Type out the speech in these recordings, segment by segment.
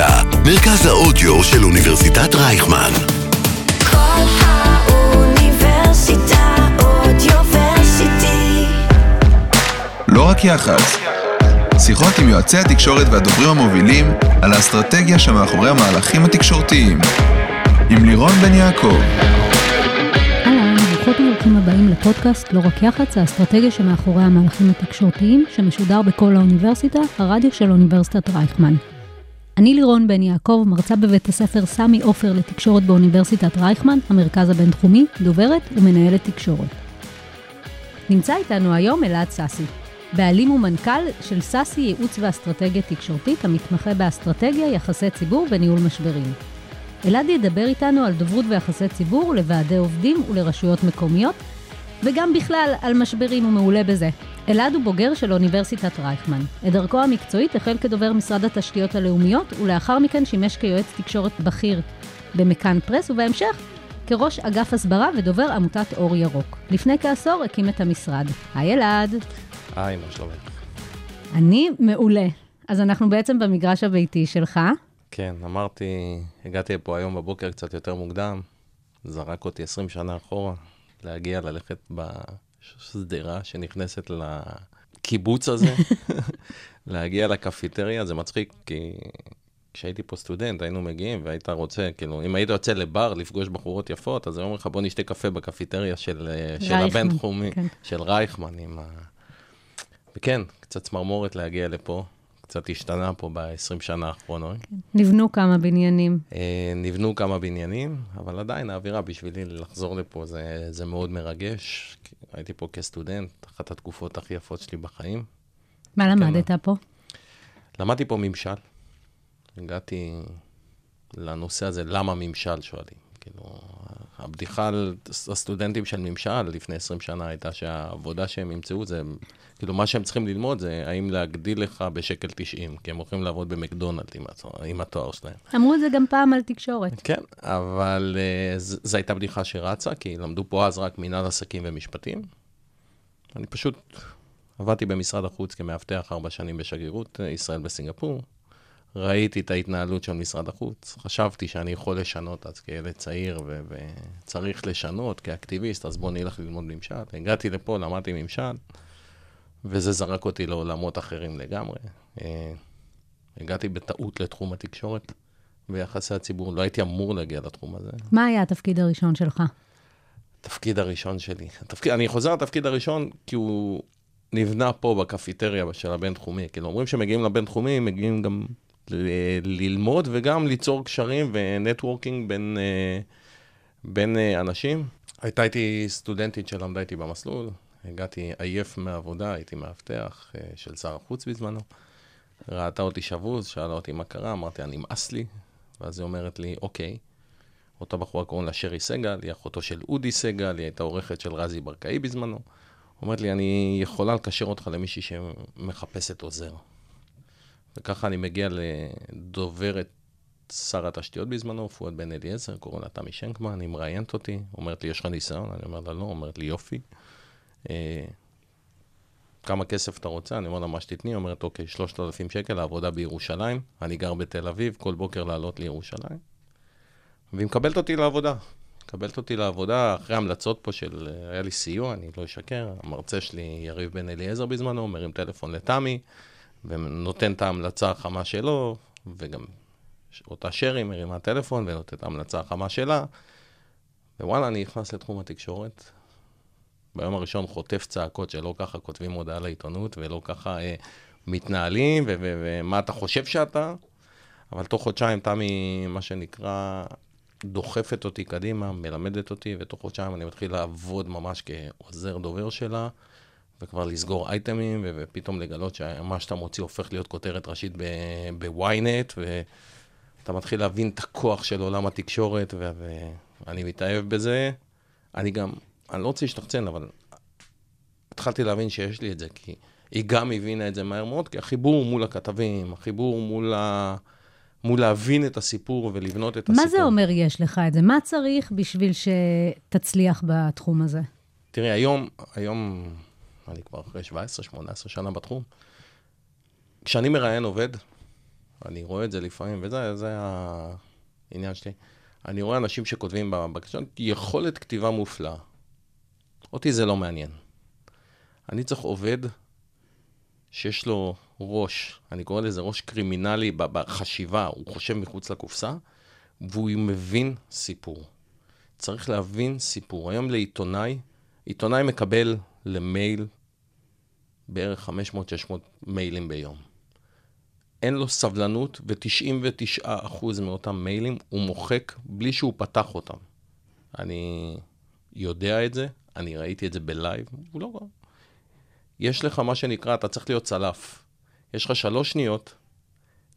האוניברסיטה, מרכז האודיו של אוניברסיטת רייכמן. כל האוניברסיטה אודיוורסיטי. לא רק יח"צ. שיחות עם יועצי התקשורת והדוברים המובילים על האסטרטגיה שמאחורי המהלכים התקשורתיים. עם לירון בן יעקב. ברוכות וברוכים הבאים לפודקאסט לא רק יח"צ, האסטרטגיה שמאחורי המהלכים התקשורתיים, שמשודר בכל האוניברסיטה, הרדיו של אוניברסיטת רייכמן. אני לירון בן יעקב, מרצה בבית הספר סמי עופר לתקשורת באוניברסיטת רייכמן, המרכז הבינתחומי, דוברת ומנהלת תקשורת. נמצא איתנו היום אלעד סאסי, בעלים ומנכ"ל של סאסי ייעוץ ואסטרטגיה תקשורתית, המתמחה באסטרטגיה, יחסי ציבור וניהול משברים. אלעד ידבר איתנו על דוברות ויחסי ציבור לוועדי עובדים ולרשויות מקומיות, וגם בכלל על משברים הוא מעולה בזה. אלעד הוא בוגר של אוניברסיטת רייכמן. את דרכו המקצועית החל כדובר משרד התשתיות הלאומיות, ולאחר מכן שימש כיועץ תקשורת בכיר במכאן פרס, ובהמשך כראש אגף הסברה ודובר עמותת אור ירוק. לפני כעשור הקים את המשרד. היי אלעד. היי, מה שלומך? אני מעולה. אז אנחנו בעצם במגרש הביתי שלך. כן, אמרתי, הגעתי לפה היום בבוקר קצת יותר מוקדם, זרק אותי 20 שנה אחורה, להגיע, ללכת בשדרה שנכנסת לקיבוץ הזה, להגיע לקפיטריה, זה מצחיק, כי כשהייתי פה סטודנט, היינו מגיעים והיית רוצה, כאילו, אם היית יוצא לבר לפגוש בחורות יפות, אז היו אומרים לך, בוא נשתה קפה בקפיטריה של, אה, של הבינתחומי, כן. של רייכמן, עם ה... וכן, קצת צמרמורת להגיע לפה, קצת השתנה פה ב-20 שנה האחרונות. נבנו כמה בניינים. אה, נבנו כמה בניינים, אבל עדיין האווירה בשבילי לחזור לפה זה, זה מאוד מרגש. הייתי פה כסטודנט, אחת התקופות הכי יפות שלי בחיים. מה למדת פה? למדתי פה ממשל. הגעתי לנושא הזה, למה ממשל שואלים. כאילו, הבדיחה על הסטודנטים של ממשל לפני 20 שנה הייתה שהעבודה שהם ימצאו זה, כאילו, מה שהם צריכים ללמוד זה האם להגדיל לך בשקל 90, כי הם הולכים לעבוד במקדונלד עם, התואר- עם התואר שלהם. אמרו את זה גם פעם על תקשורת. כן, אבל uh, זו הייתה בדיחה שרצה, כי למדו פה אז רק מנהל עסקים ומשפטים. אני פשוט עבדתי במשרד החוץ כמאבטח ארבע שנים בשגרירות אה, ישראל בסינגפור. ראיתי את ההתנהלות של משרד החוץ, חשבתי שאני יכול לשנות אז כילד צעיר ו- וצריך לשנות כאקטיביסט, אז בוא נלך ללמוד ממשל. הגעתי לפה, למדתי ממשל, וזה זרק אותי לעולמות אחרים לגמרי. אה, הגעתי בטעות לתחום התקשורת. ביחסי הציבור, לא הייתי אמור להגיע לתחום הזה. מה היה התפקיד הראשון שלך? התפקיד הראשון שלי. התפקיד, אני חוזר לתפקיד הראשון כי הוא נבנה פה בקפיטריה של הבינתחומי. כאילו, אומרים שמגיעים לבינתחומי, מגיעים גם ללמוד וגם ליצור קשרים ו networking בין, אה, בין אה, אנשים. הייתה איתי סטודנטית שלמדה איתי במסלול, הגעתי עייף מהעבודה, הייתי מאבטח אה, של שר החוץ בזמנו. ראתה אותי שבוז, שאלה אותי מה קרה, אמרתי, נמאס לי. ואז היא אומרת לי, אוקיי. אותה בחורה קוראים לה שרי סגל, היא אחותו של אודי סגל, היא הייתה עורכת של רזי ברקאי בזמנו. אומרת לי, אני יכולה לקשר אותך למישהי שמחפשת עוזר. וככה אני מגיע לדוברת שר התשתיות בזמנו, פואד בן אליעזר, קוראים לה תמי שנקמן, היא מראיינת אותי, אומרת לי, יש לך ניסיון? אני אומר לה, לא, אומרת לי, יופי. אה, כמה כסף אתה רוצה? אני אומר לה, מה שתתני, אומרת, אוקיי, 3,000 שקל, העבודה בירושלים, אני גר בתל אביב, כל בוקר לעלות לירושלים. והיא מקבלת אותי לעבודה. מקבלת אותי לעבודה אחרי המלצות פה של, היה לי סיוע, אני לא אשקר, המרצה שלי, יריב בן אליעזר בזמנו, מרים טלפון לתמי, ונותן את ההמלצה החמה שלו, וגם אותה שרי מרימה טלפון ונותנת את ההמלצה החמה שלה, ווואלה, אני נכנס לתחום התקשורת. ביום הראשון חוטף צעקות שלא ככה כותבים הודעה לעיתונות, ולא ככה אה, מתנהלים, ומה אתה חושב שאתה, אבל תוך חודשיים תמי, מה שנקרא, דוחפת אותי קדימה, מלמדת אותי, ותוך חודשיים אני מתחיל לעבוד ממש כעוזר דובר שלה, וכבר לסגור אייטמים, ו- ופתאום לגלות שמה שאתה מוציא הופך להיות כותרת ראשית ב- בוויינט, ואתה מתחיל להבין את הכוח של עולם התקשורת, ו- ואני מתאהב בזה. אני גם, אני לא רוצה להשתחצן, אבל התחלתי להבין שיש לי את זה, כי היא גם הבינה את זה מהר מאוד, כי החיבור מול הכתבים, החיבור מול ה... מול להבין את הסיפור ולבנות את הסיפור. מה זה אומר יש לך את זה? מה צריך בשביל שתצליח בתחום הזה? תראי, היום, היום, אני כבר אחרי 17-18 שנה בתחום, כשאני מראיין עובד, אני רואה את זה לפעמים, וזה זה העניין שלי. אני רואה אנשים שכותבים בבקשה, יכולת כתיבה מופלאה. אותי זה לא מעניין. אני צריך עובד שיש לו ראש, אני קורא לזה ראש קרימינלי בחשיבה, הוא חושב מחוץ לקופסה, והוא מבין סיפור. צריך להבין סיפור. היום לעיתונאי, עיתונאי מקבל למייל בערך 500-600 מיילים ביום. אין לו סבלנות, ו-99% מאותם מיילים הוא מוחק בלי שהוא פתח אותם. אני יודע את זה, אני ראיתי את זה בלייב, הוא לא רע. יש לך מה שנקרא, אתה צריך להיות צלף. יש לך שלוש שניות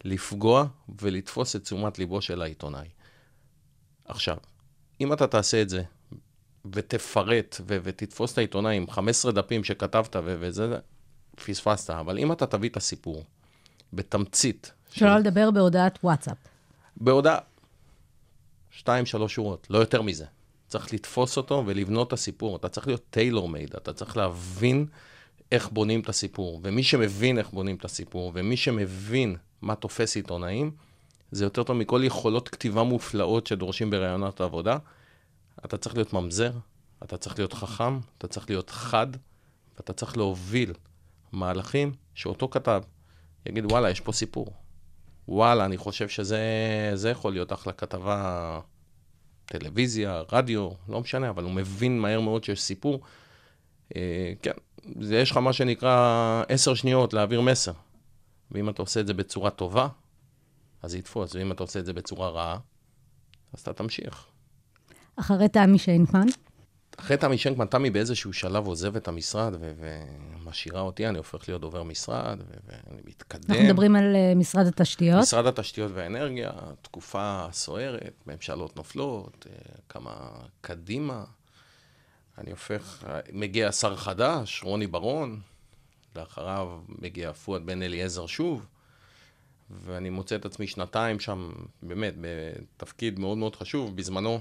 לפגוע ולתפוס את תשומת ליבו של העיתונאי. עכשיו, אם אתה תעשה את זה, ותפרט, ו- ותתפוס את העיתונאי עם 15 דפים שכתבת, ו- וזה, פספסת. אבל אם אתה תביא את הסיפור, בתמצית, שלא לדבר בהודעת וואטסאפ. בהודעה, שתיים, שלוש שורות, לא יותר מזה. צריך לתפוס אותו ולבנות את הסיפור. אתה צריך להיות טיילור מייד, אתה צריך להבין איך בונים את הסיפור. ומי שמבין איך בונים את הסיפור, ומי שמבין מה תופס עיתונאים, זה יותר טוב מכל יכולות כתיבה מופלאות שדורשים בראיונות העבודה. אתה צריך להיות ממזר, אתה צריך להיות חכם, אתה צריך להיות חד, ואתה צריך להוביל מהלכים שאותו כתב יגיד, וואלה, יש פה סיפור. וואלה, אני חושב שזה זה יכול להיות אחלה כתבה, טלוויזיה, רדיו, לא משנה, אבל הוא מבין מהר מאוד שיש סיפור. אה, כן, זה, יש לך מה שנקרא עשר שניות להעביר מסר. ואם אתה עושה את זה בצורה טובה, אז יתפוס, ואם אתה עושה את זה בצורה רעה, אז אתה תמשיך. אחרי תמי שיינקמן, אחרי תמי שנקמן, תמי באיזשהו שלב עוזב את המשרד ומשאירה אותי, אני הופך להיות דובר משרד, ואני מתקדם. אנחנו מדברים על אה, משרד התשתיות. משרד התשתיות והאנרגיה, תקופה סוערת, ממשלות נופלות, אה, כמה קדימה. אני הופך, מגיע שר חדש, רוני ברון, לאחריו מגיע פואד בן אליעזר שוב, ואני מוצא את עצמי שנתיים שם, באמת, בתפקיד מאוד מאוד חשוב. בזמנו,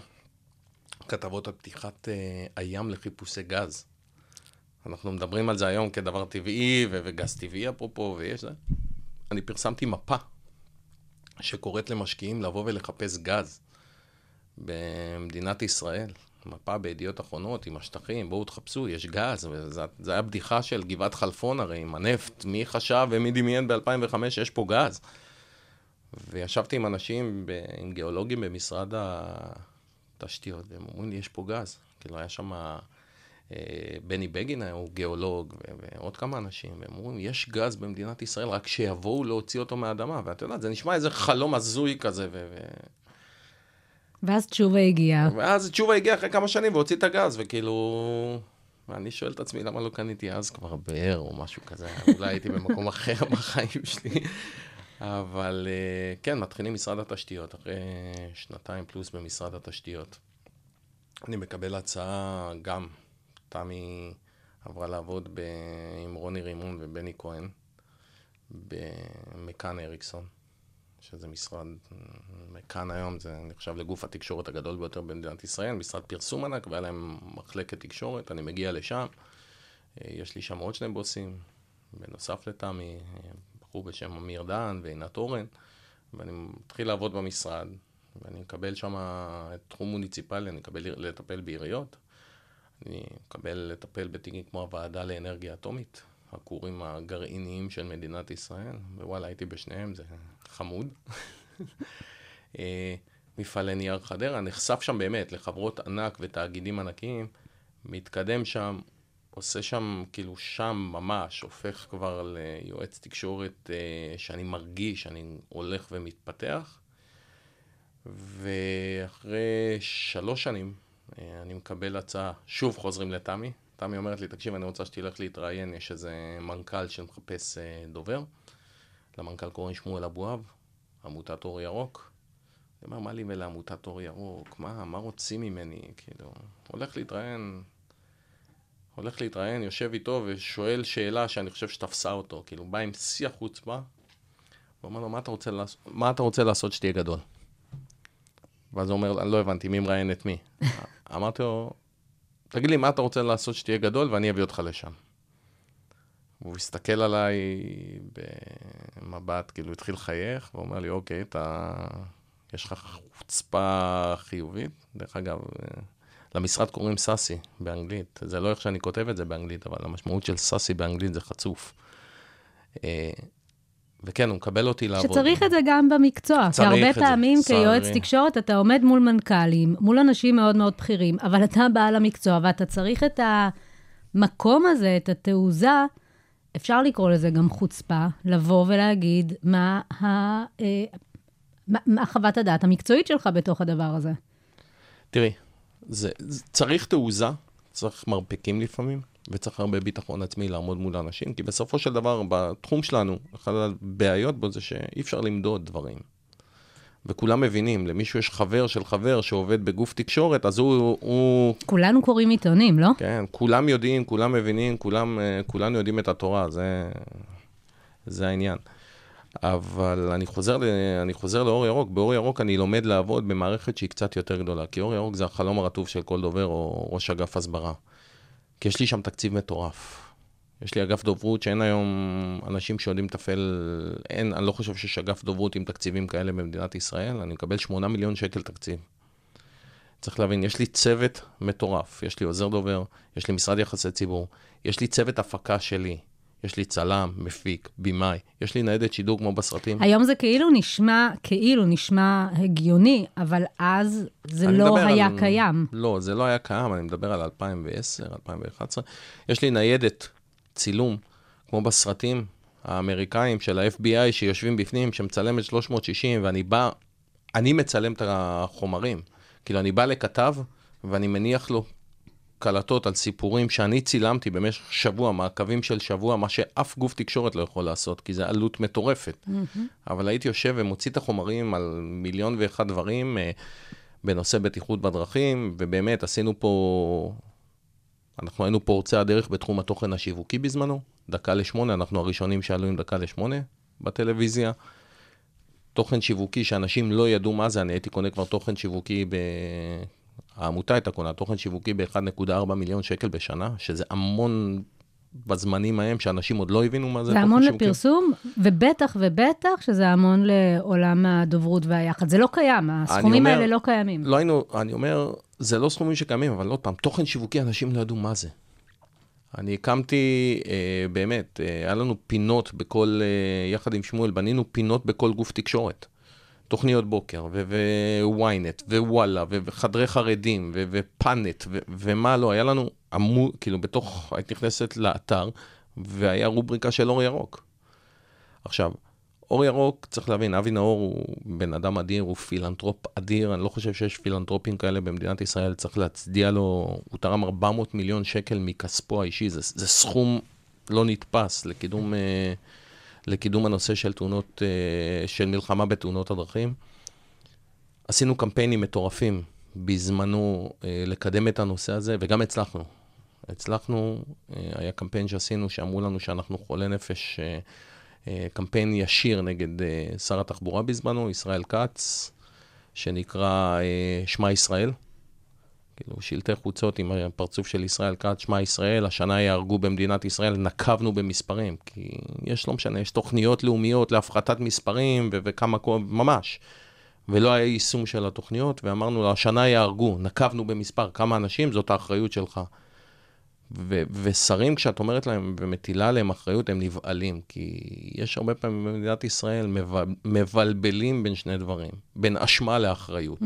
כתבות על פתיחת אה, הים לחיפושי גז. אנחנו מדברים על זה היום כדבר טבעי, ו- וגז טבעי אפרופו, ויש זה. אני פרסמתי מפה שקוראת למשקיעים לבוא ולחפש גז במדינת ישראל. מפה בידיעות אחרונות עם השטחים, בואו תחפשו, יש גז, זה היה בדיחה של גבעת חלפון הרי, עם הנפט, מי חשב ומי דמיין ב-2005 שיש פה גז. וישבתי עם אנשים, ב- עם גיאולוגים במשרד התשתיות, והם אומרים לי, יש פה גז. כאילו, היה שם אה, בני בגין, הוא גיאולוג, ועוד כמה אנשים, והם אומרים, יש גז במדינת ישראל, רק שיבואו להוציא אותו מהאדמה. ואתה יודע, זה נשמע איזה חלום הזוי כזה, ו... ואז תשובה הגיעה. ואז תשובה הגיע אחרי כמה שנים והוציא את הגז, וכאילו... ואני שואל את עצמי, למה לא קניתי אז כבר באר או משהו כזה? אולי הייתי במקום אחר בחיים שלי. אבל אה, כן, מתחילים משרד התשתיות, אחרי שנתיים פלוס במשרד התשתיות. אני מקבל הצעה גם, תמי עברה לעבוד ב... עם רוני רימון ובני כהן במכאן אריקסון, שזה משרד, מכאן היום זה נחשב לגוף התקשורת הגדול ביותר במדינת ישראל, משרד פרסום ענק, והיה להם מחלקת תקשורת, אני מגיע לשם, אה, יש לי שם עוד שני בוסים, בנוסף לתמי, אה, בחור בשם אמיר דהן ועינת אורן, ואני מתחיל לעבוד במשרד, ואני מקבל שם תחום מוניציפלי, אני מקבל לטפל בעיריות, אני מקבל לטפל בתיקים כמו הוועדה לאנרגיה אטומית, הכורים הגרעיניים של מדינת ישראל, ווואלה, הייתי בשניהם, זה חמוד. אה, מפעלי נייר חדרה, נחשף שם באמת לחברות ענק ותאגידים ענקיים, מתקדם שם, עושה שם, כאילו שם ממש, הופך כבר ליועץ תקשורת אה, שאני מרגיש, אני הולך ומתפתח. ואחרי שלוש שנים אה, אני מקבל הצעה, שוב חוזרים לתמי. תמי אומרת לי, תקשיב, אני רוצה שתלך להתראיין, יש איזה מנכ"ל שמחפש אה, דובר. למנכ"ל קוראים שמואל אבואב, עמותת אור ירוק. אני אומר, מה לי ולעמותת אור ירוק? מה, מה רוצים ממני? כאילו, הולך להתראיין, הולך להתראיין, יושב איתו ושואל שאלה שאני חושב שתפסה אותו. כאילו, בא עם שיא החוצפה, ואומר לו, מה אתה רוצה, לעש... מה אתה רוצה לעשות שתהיה גדול? ואז הוא אומר, אני לא הבנתי, מי מראיין את מי? אמרתי לו, תגיד לי, מה אתה רוצה לעשות שתהיה גדול, ואני אביא אותך לשם. והוא הסתכל עליי במבט, כאילו התחיל לחייך, ואומר לי, אוקיי, אתה... יש לך חוצפה חיובית? דרך אגב, אה, למשרד קוראים סאסי באנגלית. זה לא איך שאני כותב את זה באנגלית, אבל המשמעות של סאסי באנגלית זה חצוף. אה, וכן, הוא מקבל אותי לעבוד. שצריך את זה גם במקצוע. כי צריך הרבה את זה, פעמים כיועץ לצערי. תקשורת אתה עומד מול מנכ"לים, מול אנשים מאוד מאוד בכירים, אבל אתה בעל המקצוע ואתה צריך את המקום הזה, את התעוזה, אפשר לקרוא לזה גם חוצפה, לבוא ולהגיד מה, ה, אה, מה, מה חוות הדעת המקצועית שלך בתוך הדבר הזה. תראי, זה, זה, צריך תעוזה, צריך מרפקים לפעמים, וצריך הרבה ביטחון עצמי לעמוד מול אנשים, כי בסופו של דבר, בתחום שלנו, אחת הבעיות בו זה שאי אפשר למדוד דברים. וכולם מבינים, למישהו יש חבר של חבר שעובד בגוף תקשורת, אז הוא, הוא כולנו קוראים עיתונים, לא? כן, כולם יודעים, כולם מבינים, כולם, אה, כולנו יודעים את התורה, זה, זה העניין. אבל אני חוזר, ל, אני חוזר לאור ירוק, באור ירוק אני לומד לעבוד במערכת שהיא קצת יותר גדולה, כי אור ירוק זה החלום הרטוב של כל דובר או ראש אגף הסברה. כי יש לי שם תקציב מטורף. יש לי אגף דוברות שאין היום אנשים שיודעים לתפעל, אין, אני לא חושב שיש אגף דוברות עם תקציבים כאלה במדינת ישראל, אני מקבל 8 מיליון שקל תקציב. צריך להבין, יש לי צוות מטורף, יש לי עוזר דובר, יש לי משרד יחסי ציבור, יש לי צוות הפקה שלי, יש לי צלם, מפיק, במאי, יש לי ניידת שידור כמו בסרטים. היום זה כאילו נשמע, כאילו נשמע הגיוני, אבל אז זה לא היה על- קיים. לא, זה לא היה קיים, אני מדבר על 2010, 2011. יש לי ניידת צילום, כמו בסרטים האמריקאים של ה-FBI שיושבים בפנים, שמצלמת 360, ואני בא, אני מצלם את החומרים. כאילו, אני בא לכתב, ואני מניח לו קלטות על סיפורים שאני צילמתי במשך שבוע, מעקבים של שבוע, מה שאף גוף תקשורת לא יכול לעשות, כי זו עלות מטורפת. אבל הייתי יושב ומוציא את החומרים על מיליון ואחד דברים אה, בנושא בטיחות בדרכים, ובאמת עשינו פה, אנחנו היינו פורצי הדרך בתחום התוכן השיווקי בזמנו, דקה לשמונה, אנחנו הראשונים שעלו עם דקה לשמונה בטלוויזיה. תוכן שיווקי שאנשים לא ידעו מה זה, אני הייתי קונה כבר תוכן שיווקי ב... העמותה הייתה קונה תוכן שיווקי ב-1.4 מיליון שקל בשנה, שזה המון בזמנים ההם, שאנשים עוד לא הבינו מה זה זה תוכן המון שיווקי. לפרסום, ובטח ובטח שזה המון לעולם הדוברות והיחד. זה לא קיים, הסכומים אומר- האלה לא קיימים. לא היינו, אני אומר, זה לא סכומים שקיימים, אבל עוד פעם, תוכן שיווקי, אנשים לא ידעו מה זה. אני הקמתי, אה, באמת, אה, היה לנו פינות בכל, אה, יחד עם שמואל, בנינו פינות בכל גוף תקשורת. תוכניות בוקר, ו-ynet, ווואלה, וחדרי חרדים, ופאנט, ומה לא, היה לנו עמוד, כאילו, בתוך, היית נכנסת לאתר, והיה רובריקה של אור ירוק. עכשיו, אור ירוק, צריך להבין, אבי נאור הוא בן אדם אדיר, הוא פילנטרופ אדיר, אני לא חושב שיש פילנטרופים כאלה במדינת ישראל, צריך להצדיע לו, הוא תרם 400 מיליון שקל מכספו האישי, זה, זה סכום לא נתפס לקידום, אה, לקידום הנושא של תאונות, אה, של מלחמה בתאונות הדרכים. עשינו קמפיינים מטורפים בזמנו אה, לקדם את הנושא הזה, וגם הצלחנו. הצלחנו, אה, היה קמפיין שעשינו, שאמרו לנו שאנחנו חולי נפש, קמפיין ישיר נגד שר התחבורה בזמנו, ישראל כץ, שנקרא שמע ישראל. כאילו, שלטי חוצות עם הפרצוף של ישראל כץ, שמע ישראל, השנה יהרגו במדינת ישראל, נקבנו במספרים, כי יש, לא משנה, יש תוכניות לאומיות להפחתת מספרים ו- וכמה, כל- ממש. ולא היה יישום של התוכניות, ואמרנו השנה יהרגו, נקבנו במספר, כמה אנשים, זאת האחריות שלך. ו- ושרים, כשאת אומרת להם ומטילה עליהם אחריות, הם נבהלים, כי יש הרבה פעמים במדינת ישראל מב- מבלבלים בין שני דברים, בין אשמה לאחריות.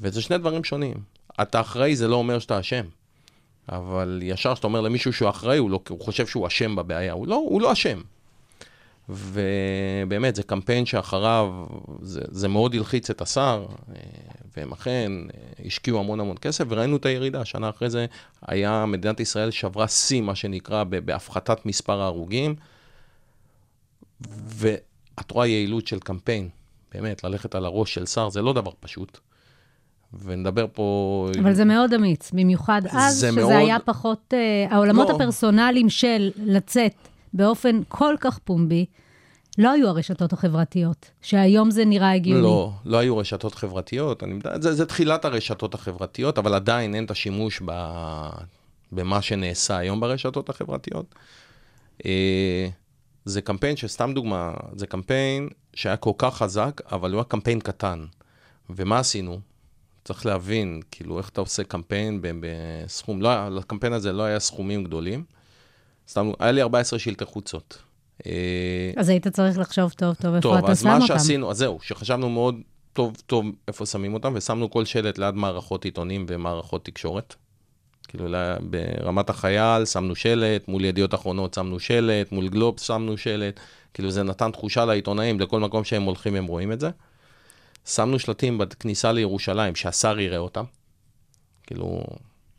וזה שני דברים שונים. אתה אחראי, זה לא אומר שאתה אשם. אבל ישר כשאתה אומר למישהו שהוא אחראי, הוא, לא, הוא חושב שהוא אשם בבעיה, הוא לא, הוא לא אשם. ובאמת, זה קמפיין שאחריו, זה, זה מאוד הלחיץ את השר, והם אכן אה, השקיעו המון המון כסף, וראינו את הירידה. שנה אחרי זה היה, מדינת ישראל שברה שיא, מה שנקרא, בהפחתת מספר ההרוגים, ואת רואה יעילות של קמפיין, באמת, ללכת על הראש של שר זה לא דבר פשוט. ונדבר פה... אבל זה מאוד אמיץ, במיוחד אז, זה שזה מאוד- היה פחות, אה, העולמות לא. הפרסונליים של לצאת באופן כל כך פומבי, לא היו הרשתות החברתיות, שהיום זה נראה הגיוני. לא, לא היו רשתות חברתיות, אני זה, זה תחילת הרשתות החברתיות, אבל עדיין אין את השימוש ב, במה שנעשה היום ברשתות החברתיות. אה, זה קמפיין שסתם דוגמה, זה קמפיין שהיה כל כך חזק, אבל הוא היה קמפיין קטן. ומה עשינו? צריך להבין, כאילו, איך אתה עושה קמפיין בסכום, לא, לקמפיין הזה לא היה סכומים גדולים. סתם, היה לי 14 שלטי חוצות. אה, אז היית צריך לחשוב טוב טוב איפה טוב, אתה אז שם מה אותם. שעשינו, אז זהו, שחשבנו מאוד טוב טוב איפה שמים אותם, ושמנו כל שלט ליד מערכות עיתונים ומערכות תקשורת. כאילו ברמת החייל שמנו שלט, מול ידיעות אחרונות שמנו שלט, מול גלובס שמנו שלט, כאילו זה נתן תחושה לעיתונאים, לכל מקום שהם הולכים הם רואים את זה. שמנו שלטים בכניסה לירושלים, שהשר יראה אותם. כאילו,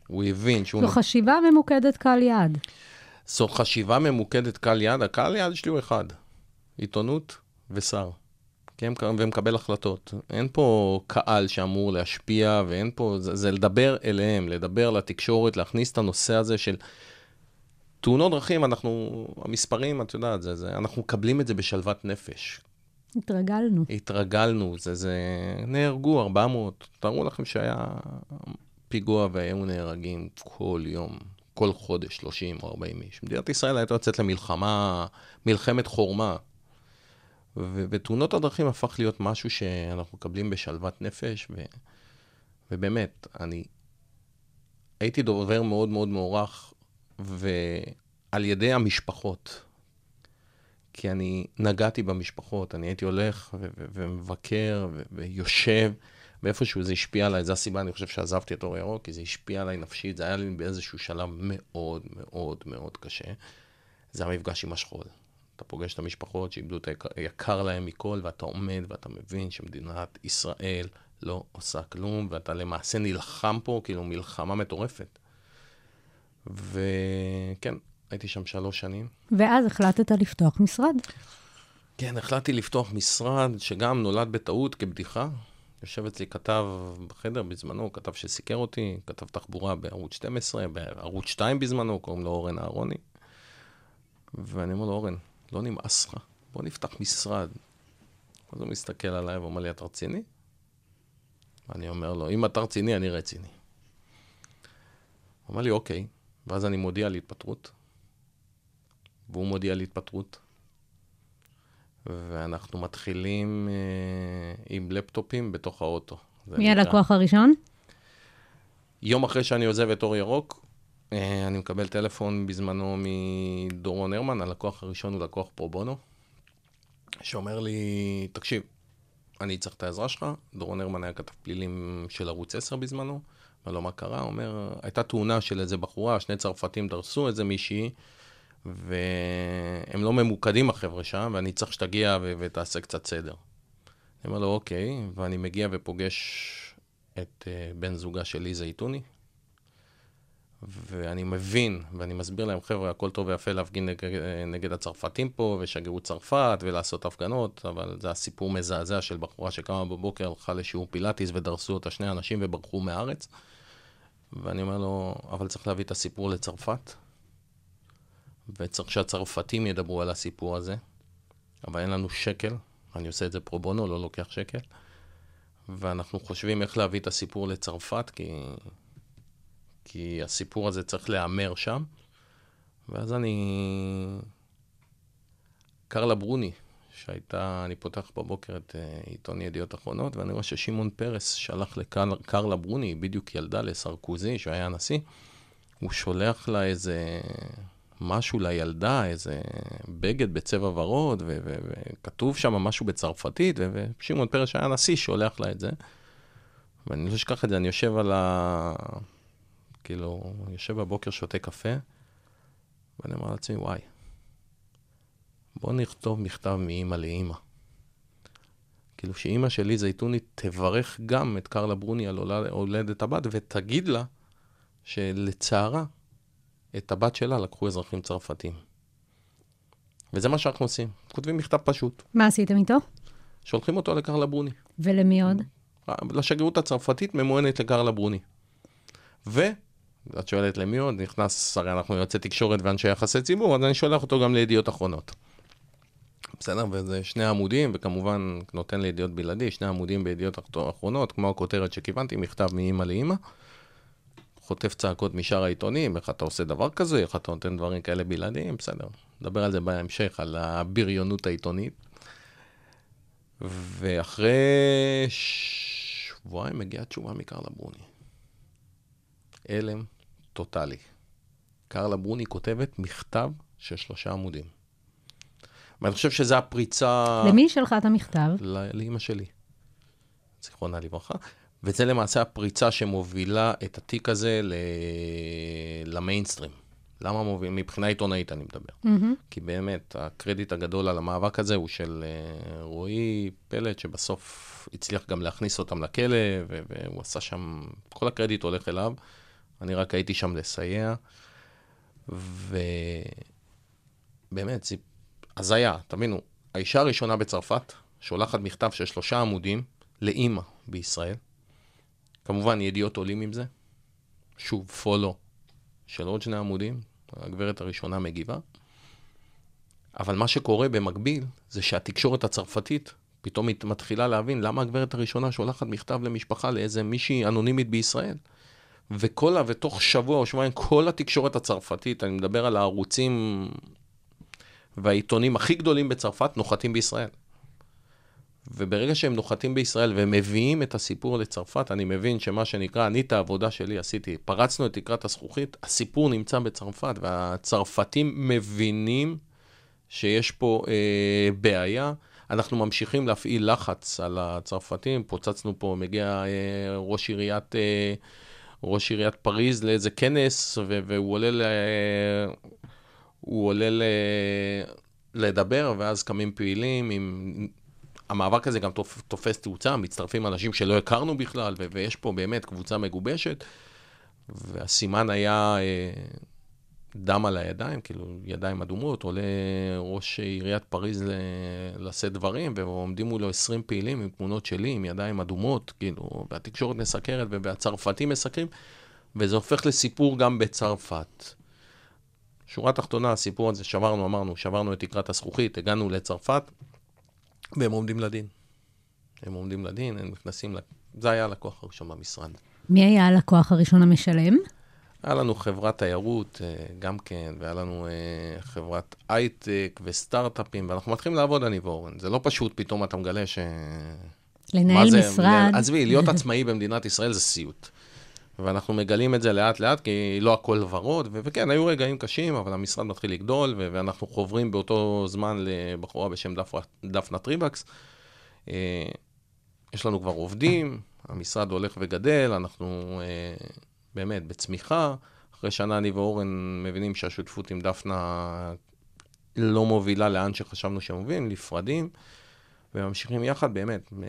הוא הבין שהוא... זו חשיבה ממוקדת קהל יעד. זו חשיבה ממוקדת קהל יעד, הקהל יעד שלי הוא אחד, עיתונות ושר. כן, ומקבל החלטות. אין פה קהל שאמור להשפיע, ואין פה, זה, זה לדבר אליהם, לדבר לתקשורת, להכניס את הנושא הזה של תאונות דרכים, אנחנו, המספרים, את יודעת, זה, זה, אנחנו מקבלים את זה בשלוות נפש. התרגלנו. התרגלנו, זה, זה, נהרגו 400, תארו לכם שהיה פיגוע והיו נהרגים כל יום, כל חודש, 30 או 40 איש. מדינת ישראל הייתה יוצאת למלחמה, מלחמת חורמה. ו- ותאונות הדרכים הפך להיות משהו שאנחנו מקבלים בשלוות נפש, ו- ובאמת, אני הייתי דובר מאוד מאוד מוערך, ועל ידי המשפחות. כי אני נגעתי במשפחות, אני הייתי הולך ו- ו- ומבקר ו- ויושב, ואיפשהו זה השפיע עליי, זו הסיבה, אני חושב שעזבתי את אור ירוק, כי זה השפיע עליי נפשית, זה היה לי באיזשהו שלב מאוד מאוד מאוד קשה. זה המפגש עם השכול. אתה פוגש את המשפחות שאיבדו את היקר, להם מכל, ואתה עומד ואתה מבין שמדינת ישראל לא עושה כלום, ואתה למעשה נלחם פה, כאילו מלחמה מטורפת. וכן, הייתי שם שלוש שנים. ואז החלטת לפתוח משרד. כן, החלטתי לפתוח משרד שגם נולד בטעות כבדיחה. יושב אצלי כתב בחדר בזמנו, כתב שסיקר אותי, כתב תחבורה בערוץ 12, בערוץ 2 בזמנו, קוראים לו אורן אהרוני. ואני אומר לו, אורן, לא נמאס לך, בוא נפתח משרד. אז הוא מסתכל עליי ואומר לי, אתה רציני? ואני אומר לו, אם אתה רציני, אני רציני. הוא אומר לי, אוקיי. ואז אני מודיע על התפטרות, והוא מודיע על התפטרות. ואנחנו מתחילים אה, עם לפטופים בתוך האוטו. מי נקרא. הלקוח הראשון? יום אחרי שאני עוזב את אור ירוק, אה, אני מקבל טלפון בזמנו מדורון הרמן, הלקוח הראשון הוא לקוח פרו בונו, שאומר לי, תקשיב, אני צריך את העזרה שלך. דורון הרמן היה כתב פלילים של ערוץ 10 בזמנו. אומר לו, מה קרה? הוא אומר, הייתה תאונה של איזה בחורה, שני צרפתים דרסו איזה מישהי, והם לא ממוקדים החבר'ה שם, ואני צריך שתגיע ו- ותעשה קצת סדר. אני אומר לו, אוקיי, ואני מגיע ופוגש את uh, בן זוגה של ליזה איתוני, ואני מבין, ואני מסביר להם, חבר'ה, הכל טוב ויפה להפגין נגד, נגד הצרפתים פה, ושגרירות צרפת, ולעשות הפגנות, אבל זה הסיפור מזעזע של בחורה שקמה בבוקר, הלכה לשיעור פילאטיס ודרסו אותה שני אנשים וברחו מהארץ. ואני אומר לו, אבל צריך להביא את הסיפור לצרפת, וצריך שהצרפתים ידברו על הסיפור הזה, אבל אין לנו שקל, אני עושה את זה פרו בונו, לא לוקח שקל, ואנחנו חושבים איך להביא את הסיפור לצרפת, כי, כי הסיפור הזה צריך להיאמר שם. ואז אני... קרלה ברוני, שהייתה, אני פותח בבוקר את uh, עיתון ידיעות אחרונות, ואני רואה ששמעון פרס שלח לקרלה ברוני, בדיוק ילדה לסרקוזי, שהוא היה הנשיא, הוא שולח לה איזה משהו לילדה, איזה בגד בצבע ורוד, וכתוב שם משהו בצרפתית, ושמעון פרס שהיה הנשיא שולח לה את זה. ואני לא אשכח את זה, אני יושב על ה... כאילו, יושב בבוקר, שותה קפה, ואני אומר לעצמי, וואי, בוא נכתוב מכתב מאימא לאימא. כאילו שאימא שלי זייתונית תברך גם את קרלה ברוני על הולד- הולדת הבת, ותגיד לה שלצערה, את הבת שלה לקחו אזרחים צרפתים. וזה מה שאנחנו עושים. כותבים מכתב פשוט, מה עשיתם איתו? שולחים אותו לקרלה ברוני. ולמי עוד? לשגרירות הצרפתית ממוענת לקרלה ברוני. ואת שואלת למי עוד? נכנס, הרי אנחנו יועצי תקשורת ואנשי יחסי ציבור, אז אני שולח אותו גם לידיעות אחרונות. בסדר? וזה שני עמודים, וכמובן נותן לידיעות בלעדי, שני עמודים בידיעות אחרונות, כמו הכותרת שכיוונתי, מכתב מאימא לאימא. חוטף צעקות משאר העיתונים, איך אתה עושה דבר כזה, איך אתה נותן דברים כאלה בלעדיים, בסדר. נדבר על זה בהמשך, על הבריונות העיתונית. ואחרי שבועיים מגיעה תשובה מקרלה ברוני. הלם טוטאלי. קרלה ברוני כותבת מכתב של שלושה עמודים. ואני חושב שזו הפריצה... למי שלחה את המכתב? לאימא שלי, זיכרונה לברכה. וזה למעשה הפריצה שמובילה את התיק הזה ל... למיינסטרים. למה מוביל? מבחינה עיתונאית אני מדבר. מהמם. כי באמת, הקרדיט הגדול על המאבק הזה הוא של אה, רועי פלט, שבסוף הצליח גם להכניס אותם לכלא, ו- והוא עשה שם, כל הקרדיט הולך אליו. אני רק הייתי שם לסייע. ובאמת, זה הזיה, תבינו, האישה הראשונה בצרפת שולחת מכתב של שלושה עמודים לאימא בישראל. כמובן, ידיעות עולים עם זה. שוב, פולו של עוד שני עמודים, הגברת הראשונה מגיבה. אבל מה שקורה במקביל, זה שהתקשורת הצרפתית פתאום מת- מתחילה להבין למה הגברת הראשונה שולחת מכתב למשפחה לאיזה מישהי אנונימית בישראל. וכל ה... ותוך שבוע או שבועיים, כל התקשורת הצרפתית, אני מדבר על הערוצים והעיתונים הכי גדולים בצרפת, נוחתים בישראל. וברגע שהם נוחתים בישראל והם מביאים את הסיפור לצרפת, אני מבין שמה שנקרא, אני את העבודה שלי עשיתי, פרצנו את תקרת הזכוכית, הסיפור נמצא בצרפת, והצרפתים מבינים שיש פה אה, בעיה. אנחנו ממשיכים להפעיל לחץ על הצרפתים, פוצצנו פה, מגיע אה, ראש עיריית... אה, ראש עיריית פריז לאיזה כנס, והוא עולה, ל- הוא עולה ל- לדבר, ואז קמים פעילים עם... המאבק הזה גם תופ... תופס תאוצה, מצטרפים אנשים שלא הכרנו בכלל, ו- ויש פה באמת קבוצה מגובשת, והסימן היה אה, דם על הידיים, כאילו ידיים אדומות, עולה ראש עיריית פריז ל- לשאת דברים, ועומדים מולו 20 פעילים עם תמונות שלי, עם ידיים אדומות, כאילו, והתקשורת מסקרת, והצרפתים מסקרים, וזה הופך לסיפור גם בצרפת. שורה תחתונה, הסיפור הזה, שברנו, אמרנו, שברנו את תקרת הזכוכית, הגענו לצרפת, והם עומדים לדין. הם עומדים לדין, הם נכנסים. זה היה הלקוח הראשון במשרד. מי היה הלקוח הראשון המשלם? היה לנו חברת תיירות אה, גם כן, והיה לנו אה, חברת הייטק וסטארט-אפים, ואנחנו מתחילים לעבוד, אני ואורן. זה לא פשוט, פתאום אתה מגלה ש... לנהל משרד. עזבי, להיות עצמאי במדינת ישראל זה סיוט. ואנחנו מגלים את זה לאט-לאט, כי לא הכל ורוד, ו- וכן, היו רגעים קשים, אבל המשרד מתחיל לגדול, ו- ואנחנו חוברים באותו זמן לבחורה בשם דפ- דפנה טריבקס. אה, יש לנו כבר עובדים, המשרד הולך וגדל, אנחנו אה, באמת בצמיחה. אחרי שנה אני ואורן מבינים שהשותפות עם דפנה לא מובילה לאן שחשבנו שמובילים, נפרדים, וממשיכים יחד, באמת. אה,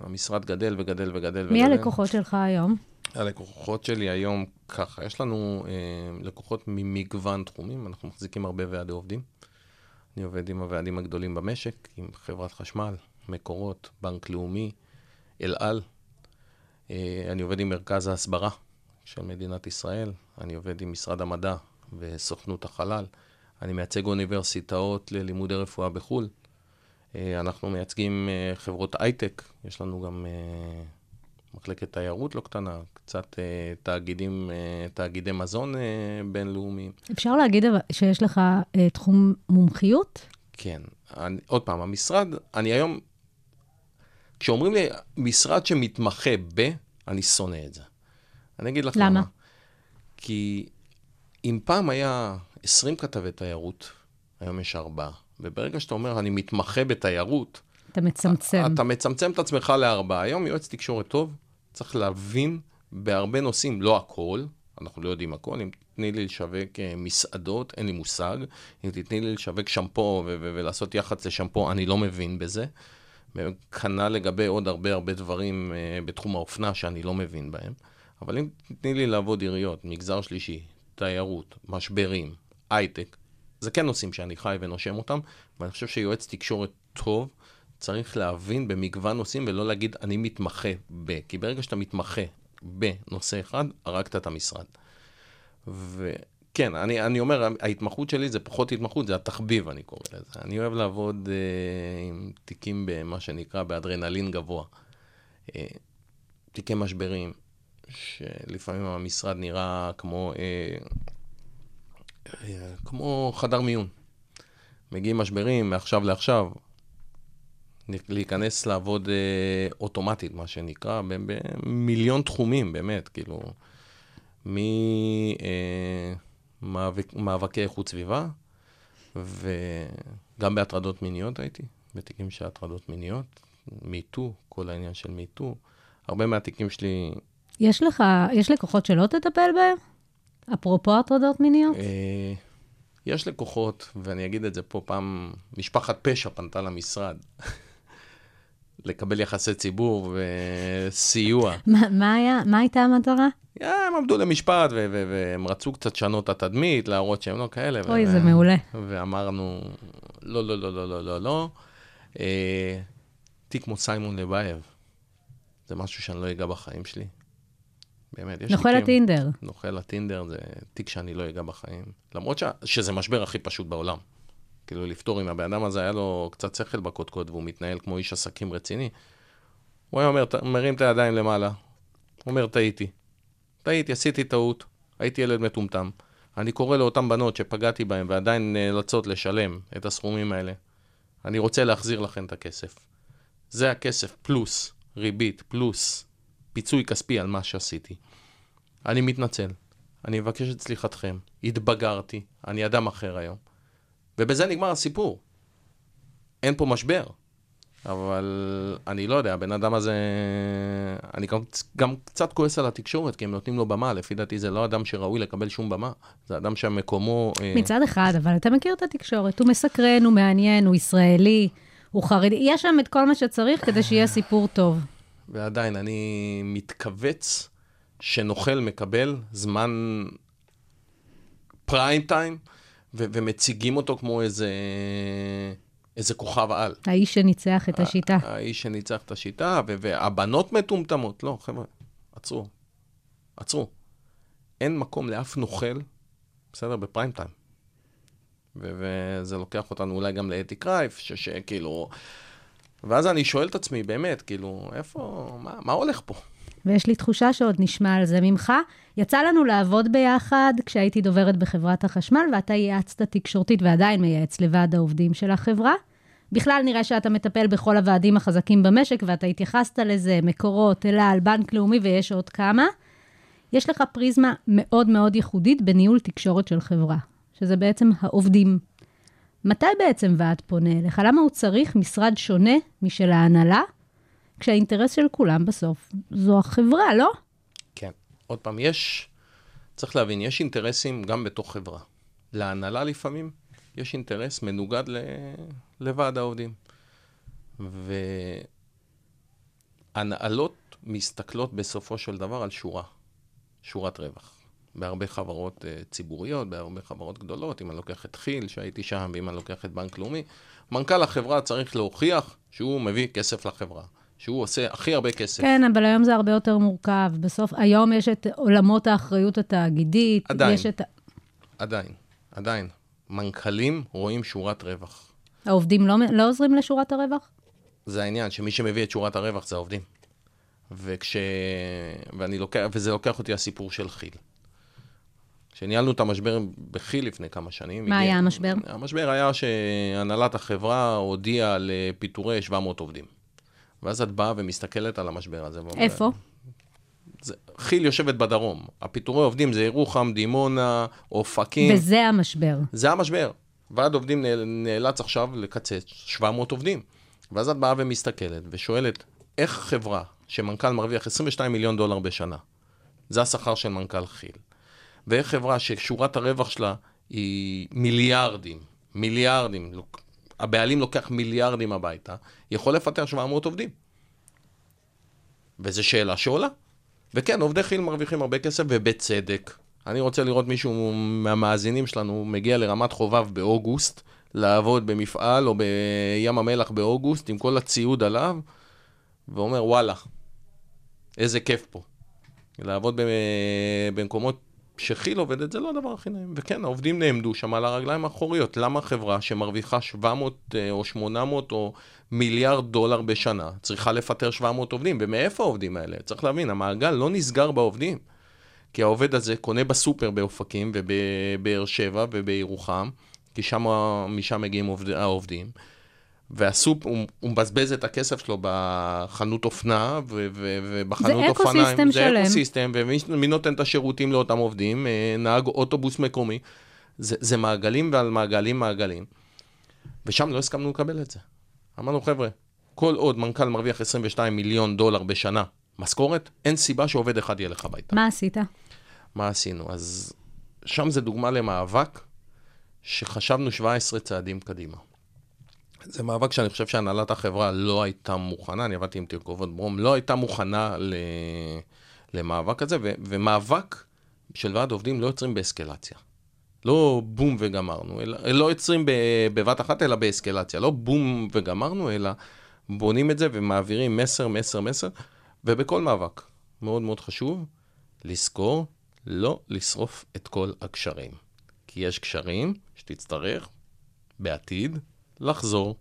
המשרד גדל וגדל וגדל מי וגדל. הלקוחות שלך היום? הלקוחות שלי היום ככה, יש לנו אה, לקוחות ממגוון תחומים, אנחנו מחזיקים הרבה ועדי עובדים. אני עובד עם הוועדים הגדולים במשק, עם חברת חשמל, מקורות, בנק לאומי, אל על. אה, אני עובד עם מרכז ההסברה של מדינת ישראל, אני עובד עם משרד המדע וסוכנות החלל, אני מייצג אוניברסיטאות ללימודי רפואה בחו"ל. אה, אנחנו מייצגים אה, חברות הייטק, יש לנו גם אה, מחלקת תיירות לא קטנה, קצת אה, תאגידים, אה, תאגידי מזון אה, בינלאומיים. אפשר להגיד שיש לך אה, תחום מומחיות? כן. אני, עוד פעם, המשרד, אני היום, כשאומרים לי משרד שמתמחה ב, אני שונא את זה. אני אגיד לך למה? למה. כי אם פעם היה 20 כתבי תיירות, היום יש ארבעה. וברגע שאתה אומר, אני מתמחה בתיירות, אתה מצמצם. אתה מצמצם את עצמך לארבעה. היום יועץ תקשורת טוב, צריך להבין בהרבה נושאים, לא הכל, אנחנו לא יודעים הכל. אם תתני לי לשווק אה, מסעדות, אין לי מושג. אם תתני לי לשווק שמפו ו- ו- ולעשות יח"צ לשמפו, אני לא מבין בזה. כנ"ל לגבי עוד הרבה הרבה דברים אה, בתחום האופנה שאני לא מבין בהם. אבל אם תתני לי לעבוד עיריות, מגזר שלישי, תיירות, משברים, הייטק, זה כן נושאים שאני חי ונושם אותם, ואני חושב שיועץ תקשורת טוב צריך להבין במגוון נושאים ולא להגיד אני מתמחה ב... כי ברגע שאתה מתמחה בנושא אחד, הרגת את המשרד. וכן, אני, אני אומר, ההתמחות שלי זה פחות התמחות, זה התחביב, אני קורא לזה. אני אוהב לעבוד אה, עם תיקים במה שנקרא באדרנלין גבוה. אה, תיקי משברים, שלפעמים המשרד נראה כמו, אה, אה, כמו חדר מיון. מגיעים משברים מעכשיו לעכשיו, להיכנס לעבוד אה, אוטומטית, מה שנקרא, במיליון תחומים, באמת, כאילו, ממאבקי איכות סביבה, וגם בהטרדות מיניות הייתי, בתיקים של הטרדות מיניות, מיטו, כל העניין של מיטו. הרבה מהתיקים שלי... יש לך, יש לקוחות שלא תטפל בהם? אפרופו הטרדות מיניות? אה, יש לקוחות, ואני אגיד את זה פה פעם, משפחת פשע פנתה למשרד. לקבל יחסי ציבור וסיוע. מה, מה היה, מה הייתה המטרה? הם עמדו למשפט והם רצו קצת לשנות את התדמית, להראות שהם לא כאלה. אוי, זה מעולה. ואמרנו, לא, לא, לא, לא, לא, לא, לא. אה, תיק כמו סיימון לבייב, זה משהו שאני לא אגע בחיים שלי. באמת, יש נוכל הטינדר. נוכל הטינדר זה תיק שאני לא אגע בחיים. למרות ש... שזה משבר הכי פשוט בעולם. כאילו, לפתור אם הבן אדם הזה היה לו קצת שכל בקודקוד והוא מתנהל כמו איש עסקים רציני, הוא היה אומר, "ת- מרים את הידיים למעלה, אומר, טעיתי. טעיתי, עשיתי טעות, הייתי ילד מטומטם. אני קורא לאותן בנות שפגעתי בהן ועדיין נאלצות לשלם את הסכומים האלה. אני רוצה להחזיר לכם את הכסף. זה הכסף פלוס ריבית פלוס פיצוי כספי על מה שעשיתי. אני מתנצל, אני מבקש את סליחתכם, התבגרתי, אני אדם אחר היום. ובזה נגמר הסיפור. אין פה משבר. אבל אני לא יודע, הבן אדם הזה... אני גם, גם קצת כועס על התקשורת, כי הם נותנים לו במה. לפי דעתי זה לא אדם שראוי לקבל שום במה. זה אדם שמקומו... אה, מצד אחד, אבל אתה מכיר את התקשורת, הוא מסקרן, הוא מעניין, הוא ישראלי, הוא חרדי, יש שם את כל מה שצריך כדי שיהיה סיפור טוב. ועדיין, אני מתכווץ שנוכל מקבל זמן פריים טיים, ו- ומציגים אותו כמו איזה, איזה כוכב על. האיש שניצח את השיטה. האיש שניצח את השיטה, ו- והבנות מטומטמות. לא, חבר'ה, עצרו. עצרו. אין מקום לאף נוכל, בסדר? בפריים טיים. וזה לוקח אותנו אולי גם לאתי קרייף, שכאילו... ואז אני שואל את עצמי, באמת, כאילו, איפה, מה, מה הולך פה? ויש לי תחושה שעוד נשמע על זה ממך. יצא לנו לעבוד ביחד כשהייתי דוברת בחברת החשמל, ואתה ייעצת תקשורתית ועדיין מייעץ לוועד העובדים של החברה. בכלל נראה שאתה מטפל בכל הוועדים החזקים במשק, ואתה התייחסת לזה, מקורות, אל על, בנק לאומי ויש עוד כמה. יש לך פריזמה מאוד מאוד ייחודית בניהול תקשורת של חברה, שזה בעצם העובדים. מתי בעצם ועד פונה אליך? למה הוא צריך משרד שונה משל ההנהלה, כשהאינטרס של כולם בסוף זו החברה, לא? כן. עוד פעם, יש, צריך להבין, יש אינטרסים גם בתוך חברה. להנהלה לפעמים יש אינטרס מנוגד ל... לוועד העובדים. והנהלות מסתכלות בסופו של דבר על שורה, שורת רווח. בהרבה חברות uh, ציבוריות, בהרבה חברות גדולות, אם אני לוקח את כי"ל, שהייתי שם, ואם אני לוקח את בנק לאומי, מנכ"ל החברה צריך להוכיח שהוא מביא כסף לחברה, שהוא עושה הכי הרבה כסף. כן, אבל היום זה הרבה יותר מורכב. בסוף, היום יש את עולמות האחריות התאגידית. עדיין. יש את... עדיין, עדיין. מנכ"לים רואים שורת רווח. העובדים לא, לא עוזרים לשורת הרווח? זה העניין, שמי שמביא את שורת הרווח זה העובדים. וכש... ואני לוקח... וזה לוקח אותי הסיפור של כי"ל. כשניהלנו את המשבר בכי"ל לפני כמה שנים... מה הגיע- היה המשבר? המשבר היה שהנהלת החברה הודיעה לפיטורי 700 עובדים. ואז את באה ומסתכלת על המשבר הזה. ואומרת, איפה? זה- כי"ל יושבת בדרום. הפיטורי עובדים זה ירוחם, דימונה, אופקים. וזה המשבר. זה המשבר. ועד עובדים נאל- נאלץ עכשיו לקצץ 700 עובדים. ואז את באה ומסתכלת ושואלת, איך חברה שמנכ"ל מרוויח 22 מיליון דולר בשנה, זה השכר של מנכ"ל כי"ל, ואיך חברה ששורת הרווח שלה היא מיליארדים, מיליארדים, הבעלים לוקח מיליארדים הביתה, יכול לפטר 700 עובדים. וזו שאלה שעולה. וכן, עובדי כי"ל מרוויחים הרבה כסף, ובצדק. אני רוצה לראות מישהו מהמאזינים שלנו מגיע לרמת חובב באוגוסט, לעבוד במפעל או בים המלח באוגוסט עם כל הציוד עליו, ואומר, וואלה, איזה כיף פה. לעבוד במקומות שכי"ל עובדת זה לא הדבר הכי נעים. וכן, העובדים נעמדו שם על הרגליים האחוריות. למה חברה שמרוויחה 700 אה, או 800 או מיליארד דולר בשנה צריכה לפטר 700 עובדים? ומאיפה העובדים האלה? צריך להבין, המעגל לא נסגר בעובדים. כי העובד הזה קונה בסופר באופקים ובבאר שבע ובירוחם, כי שם, משם מגיעים עובד, העובדים. והסופ, הוא, הוא מבזבז את הכסף שלו בחנות אופנה ו- ו- ובחנות האופניים. ecosystem זה שלם. ecosystem, ומי מי נותן את השירותים לאותם עובדים? אה, נהג אוטובוס מקומי. זה, זה מעגלים ועל מעגלים מעגלים. ושם לא הסכמנו לקבל את זה. אמרנו, חבר'ה, כל עוד מנכ"ל מרוויח 22 מיליון דולר בשנה משכורת, אין סיבה שעובד אחד ילך הביתה. מה עשית? מה עשינו? אז שם זה דוגמה למאבק שחשבנו 17 צעדים קדימה. זה מאבק שאני חושב שהנהלת החברה לא הייתה מוכנה, אני עבדתי עם תרכובות ברום, לא הייתה מוכנה ל... למאבק הזה, ו... ומאבק של ועד עובדים לא יוצרים באסקלציה. לא בום וגמרנו, אלא, לא יוצרים. בבת אחת, אלא באסקלציה. לא בום וגמרנו, אלא בונים את זה ומעבירים מסר, מסר, מסר, ובכל מאבק, מאוד מאוד חשוב, לזכור לא לשרוף את כל הקשרים. כי יש קשרים שתצטרך בעתיד לחזור.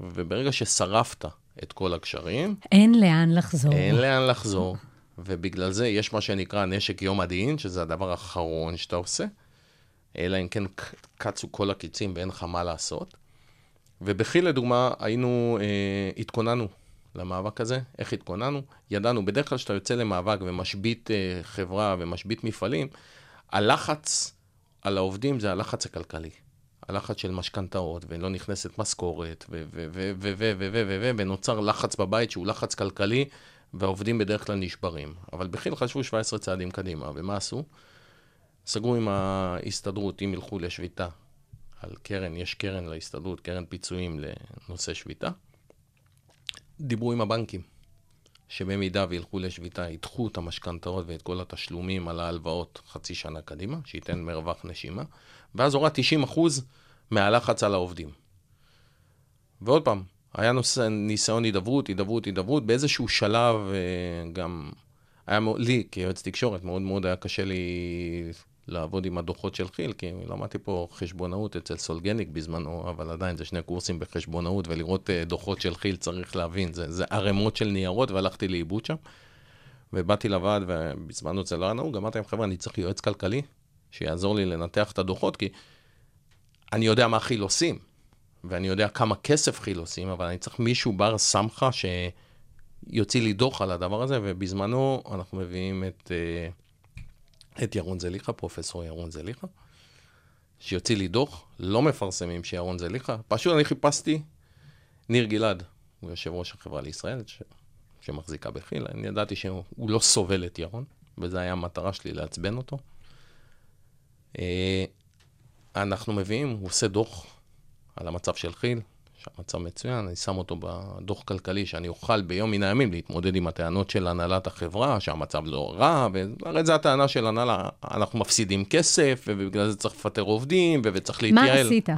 וברגע ששרפת את כל הקשרים, אין לאן לחזור. אין לאן לחזור. ובגלל זה יש מה שנקרא נשק יום הדין, שזה הדבר האחרון שאתה עושה, אלא אם כן קצו כל הקיצים ואין לך מה לעשות. ובכי"ל, לדוגמה, היינו, אה, התכוננו למאבק הזה. איך התכוננו? ידענו, בדרך כלל כשאתה יוצא למאבק ומשבית אה, חברה ומשבית מפעלים, הלחץ על העובדים זה הלחץ הכלכלי. הלחץ של משכנתאות, ולא נכנסת משכורת, ו- ו- ו- ו- ו- ו- ו- ו- ונוצר לחץ בבית שהוא לחץ כלכלי, והעובדים בדרך כלל נשברים. אבל בכי"ל חשבו 17 צעדים קדימה, ומה עשו? סגרו עם ההסתדרות, אם ילכו לשביתה על קרן, יש קרן להסתדרות, קרן פיצויים לנושא שביתה. דיברו עם הבנקים, שבמידה וילכו לשביתה, ידחו את המשכנתאות ואת כל התשלומים על ההלוואות חצי שנה קדימה, שייתן מרווח נשימה, ואז הורד 90% מהלחץ על העובדים. ועוד פעם, היה נושא, ניסיון הידברות, הידברות, הידברות, באיזשהו שלב אה, גם היה מאוד, לי כיועץ תקשורת, מאוד מאוד היה קשה לי לעבוד עם הדוחות של כי"ל, כי למדתי פה חשבונאות אצל סולגניק בזמנו, אבל עדיין זה שני קורסים בחשבונאות, ולראות אה, דוחות של כי"ל צריך להבין, זה, זה ערימות של ניירות, והלכתי לאיבוד שם. ובאתי לוועד, ובזמנו זה לא היה נהוג, אמרתי להם, חבר'ה, אני צריך יועץ כלכלי, שיעזור לי לנתח את הדוחות, כי אני יודע מה כי"ל עושים, ואני יודע כמה כסף כי"ל עושים, אבל אני צריך מישהו בר סמכה שיוציא לי דוח על הדבר הזה, ובזמנו אנחנו מביאים את, אה, את ירון זליכה, פרופסור ירון זליכה, שיוציא לי דוח, לא מפרסמים שירון זליכה, פשוט אני חיפשתי ניר גלעד, הוא יושב ראש החברה לישראל, ש... שמחזיקה בכי"ל, אני ידעתי שהוא לא סובל את ירון, וזו הייתה המטרה שלי לעצבן אותו. אה, אנחנו מביאים, הוא עושה דוח על המצב של כי"ל, שהמצב מצוין, אני שם אותו בדוח כלכלי, שאני אוכל ביום מן הימים להתמודד עם הטענות של הנהלת החברה, שהמצב לא רע, והרי זו הטענה של הנהלה, אנחנו מפסידים כסף, ובגלל זה צריך לפטר עובדים, וצריך מה להתייעל. עשית?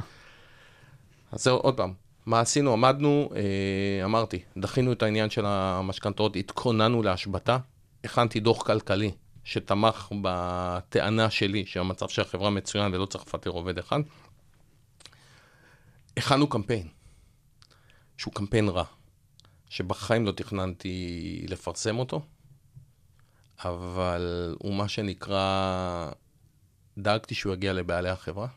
אז זהו, עוד פעם, מה עשינו? עמדנו, אה, אמרתי, דחינו את העניין של המשכנתאות, התכוננו להשבתה, הכנתי דוח כלכלי שתמך בטענה שלי שהמצב של החברה מצוין ולא צריך לפטר עובד אחד. הכנו קמפיין, שהוא קמפיין רע, שבחיים לא תכננתי לפרסם אותו, אבל הוא מה שנקרא, דאגתי שהוא יגיע לבעלי החברה.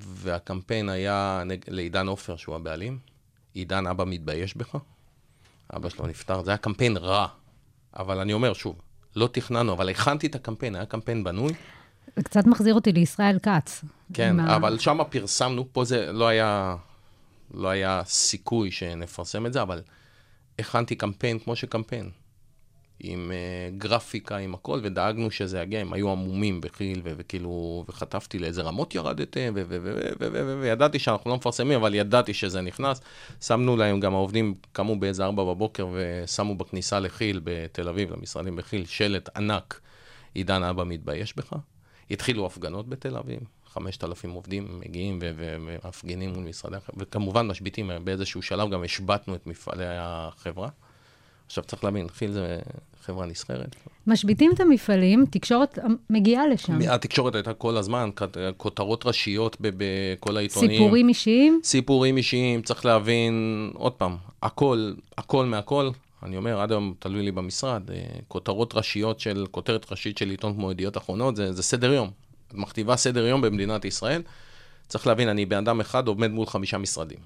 והקמפיין היה נג... לעידן עופר, שהוא הבעלים. עידן, אבא מתבייש בך. אבא שלו נפטר, זה היה קמפיין רע. אבל אני אומר שוב, לא תכננו, אבל הכנתי את הקמפיין, היה קמפיין בנוי. זה קצת מחזיר אותי לישראל כץ. כן, עם ה- אבל שם פרסמנו, פה זה לא היה, לא היה סיכוי שנפרסם את זה, אבל הכנתי קמפיין כמו שקמפיין. עם uh, גרפיקה, עם הכל, ודאגנו שזה יגיע, הם היו עמומים בכי"ל, וכאילו, וחטפתי לאיזה רמות ירדתם, וידעתי שאנחנו לא מפרסמים, אבל ידעתי שזה נכנס. שמנו להם, גם העובדים קמו באיזה ארבע בבוקר, ושמו בכניסה לכי"ל בתל אביב, למשרדים בכי"ל, שלט ענק, עידן אבא מתבייש בך. התחילו הפגנות בתל אביב, 5,000 עובדים מגיעים ומפגינים מול משרדי החברה, וכמובן משביתים, באיזשהו שלב גם השבתנו את מפעלי החברה. עכשיו צריך להבין, כי"ל זה חברה נסחרת. משביתים את המפעלים, תקשורת מגיעה לשם. התקשורת הייתה כל הזמן, כת- כותרות ראשיות בכל העיתונים. סיפורים אישיים, סיפורים אישיים, צריך להבין, עוד פעם, הכל, הכל מהכל. אני אומר, עד היום תלוי לי במשרד, אה, כותרות ראשיות של, כותרת ראשית של עיתון כמו ידיעות אחרונות, זה, זה סדר יום. מכתיבה סדר יום במדינת ישראל. צריך להבין, אני בן אדם אחד עומד מול חמישה משרדים.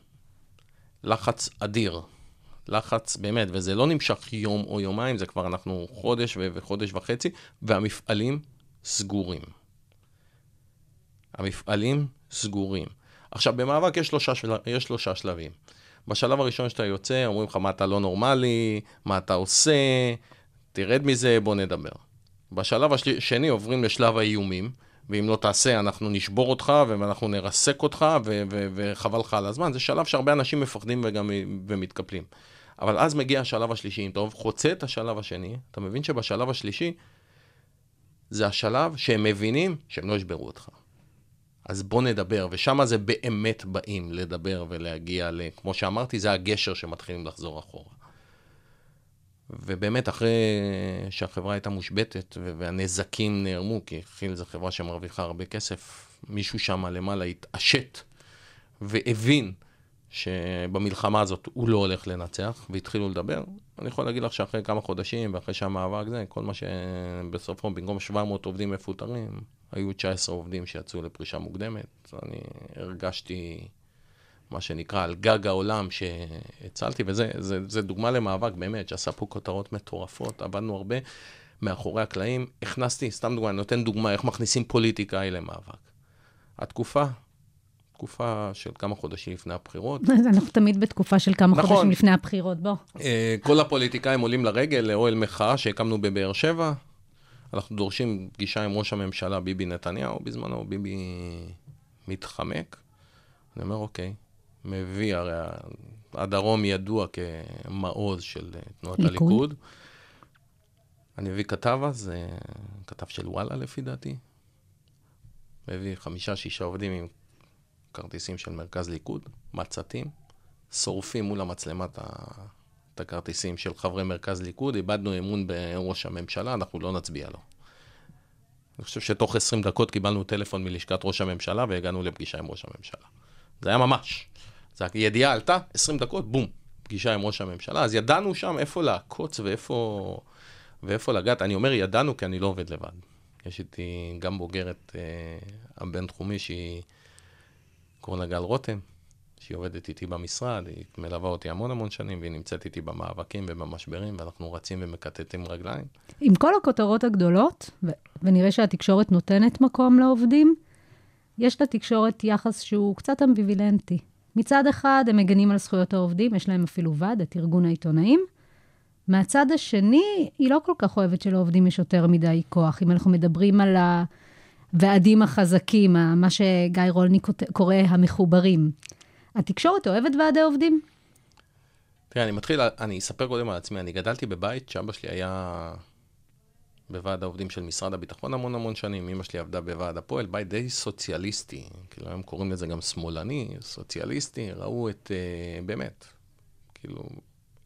לחץ אדיר. לחץ באמת, וזה לא נמשך יום או יומיים, זה כבר אנחנו חודש ו- וחודש וחצי, והמפעלים סגורים. המפעלים סגורים. עכשיו, במאבק יש שלושה, של... יש שלושה שלבים. בשלב הראשון שאתה יוצא, אומרים לך מה אתה לא נורמלי, מה אתה עושה, תרד מזה, בוא נדבר. בשלב השני עוברים לשלב האיומים, ואם לא תעשה, אנחנו נשבור אותך, ואנחנו נרסק אותך, וחבל לך על הזמן. זה שלב שהרבה אנשים מפחדים וגם ומתקפלים. אבל אז מגיע השלב השלישי. אם אתה חוצה את השלב השני, אתה מבין שבשלב השלישי, זה השלב שהם מבינים שהם לא ישברו אותך. אז בוא נדבר, ושם זה באמת באים לדבר ולהגיע ל... כמו שאמרתי, זה הגשר שמתחילים לחזור אחורה. ובאמת, אחרי שהחברה הייתה מושבתת והנזקים נערמו, כי כי"ל זו חברה שמרוויחה הרבה כסף, מישהו שם למעלה התעשת והבין שבמלחמה הזאת הוא לא הולך לנצח, והתחילו לדבר. אני יכול להגיד לך שאחרי כמה חודשים, ואחרי שהמאבק זה, כל מה שבסופו, במקום 700 עובדים מפוטרים, היו 19 עובדים שיצאו לפרישה מוקדמת. אני הרגשתי, מה שנקרא, על גג העולם שהצלתי, וזה זה, זה דוגמה למאבק באמת, שעשה פה כותרות מטורפות, עבדנו הרבה מאחורי הקלעים. הכנסתי, סתם דוגמה, אני נותן דוגמה, איך מכניסים פוליטיקאי למאבק. התקופה, תקופה של כמה חודשים לפני הבחירות, אז אנחנו תמיד בתקופה של כמה נכון. חודשים לפני הבחירות, בוא. אה, כל הפוליטיקאים עולים לרגל לאוהל מחאה שהקמנו בבאר שבע. אנחנו דורשים פגישה עם ראש הממשלה ביבי נתניהו, בזמנו ביבי מתחמק. אני אומר, אוקיי, מביא, הרי הדרום ידוע כמעוז של אה, תנועת ליכוד. הליכוד. אני מביא כתב אז, אה, כתב של וואלה לפי דעתי. מביא חמישה, שישה עובדים עם כרטיסים של מרכז ליכוד, מצתים, שורפים מול המצלמת ה- את הכרטיסים של חברי מרכז ליכוד, איבדנו אמון בראש הממשלה, אנחנו לא נצביע לו. אני חושב שתוך 20 דקות קיבלנו טלפון מלשכת ראש הממשלה והגענו לפגישה עם ראש הממשלה. זה היה ממש. הידיעה עלתה, 20 דקות, בום, פגישה עם ראש הממשלה. אז ידענו שם איפה לעקוץ ואיפה, ואיפה לגעת. אני אומר ידענו כי אני לא עובד לבד. יש איתי גם בוגרת אה, הבינתחומי שהיא, קוראים לה גל רותם, שהיא עובדת איתי במשרד, היא מלווה אותי המון המון שנים, והיא נמצאת איתי במאבקים ובמשברים, ואנחנו רצים ומקטטים רגליים. עם כל הכותרות הגדולות, ו- ונראה שהתקשורת נותנת מקום לעובדים, יש לתקשורת יחס שהוא קצת אמביווילנטי. מצד אחד, הם מגנים על זכויות העובדים, יש להם אפילו ועד, את ארגון העיתונאים. מהצד השני, היא לא כל כך אוהבת שלעובדים יש יותר מדי כוח. אם אנחנו מדברים על הוועדים החזקים, מה שגיא רולניק קורא המחוברים. התקשורת אוהבת ועדי עובדים? תראה, אני מתחיל, אני אספר קודם על עצמי, אני גדלתי בבית שאבא שלי היה בוועד העובדים של משרד הביטחון המון המון שנים, אמא שלי עבדה בוועד הפועל, בית די סוציאליסטי, כאילו היום קוראים לזה גם שמאלני, סוציאליסטי, ראו את, uh, באמת, כאילו,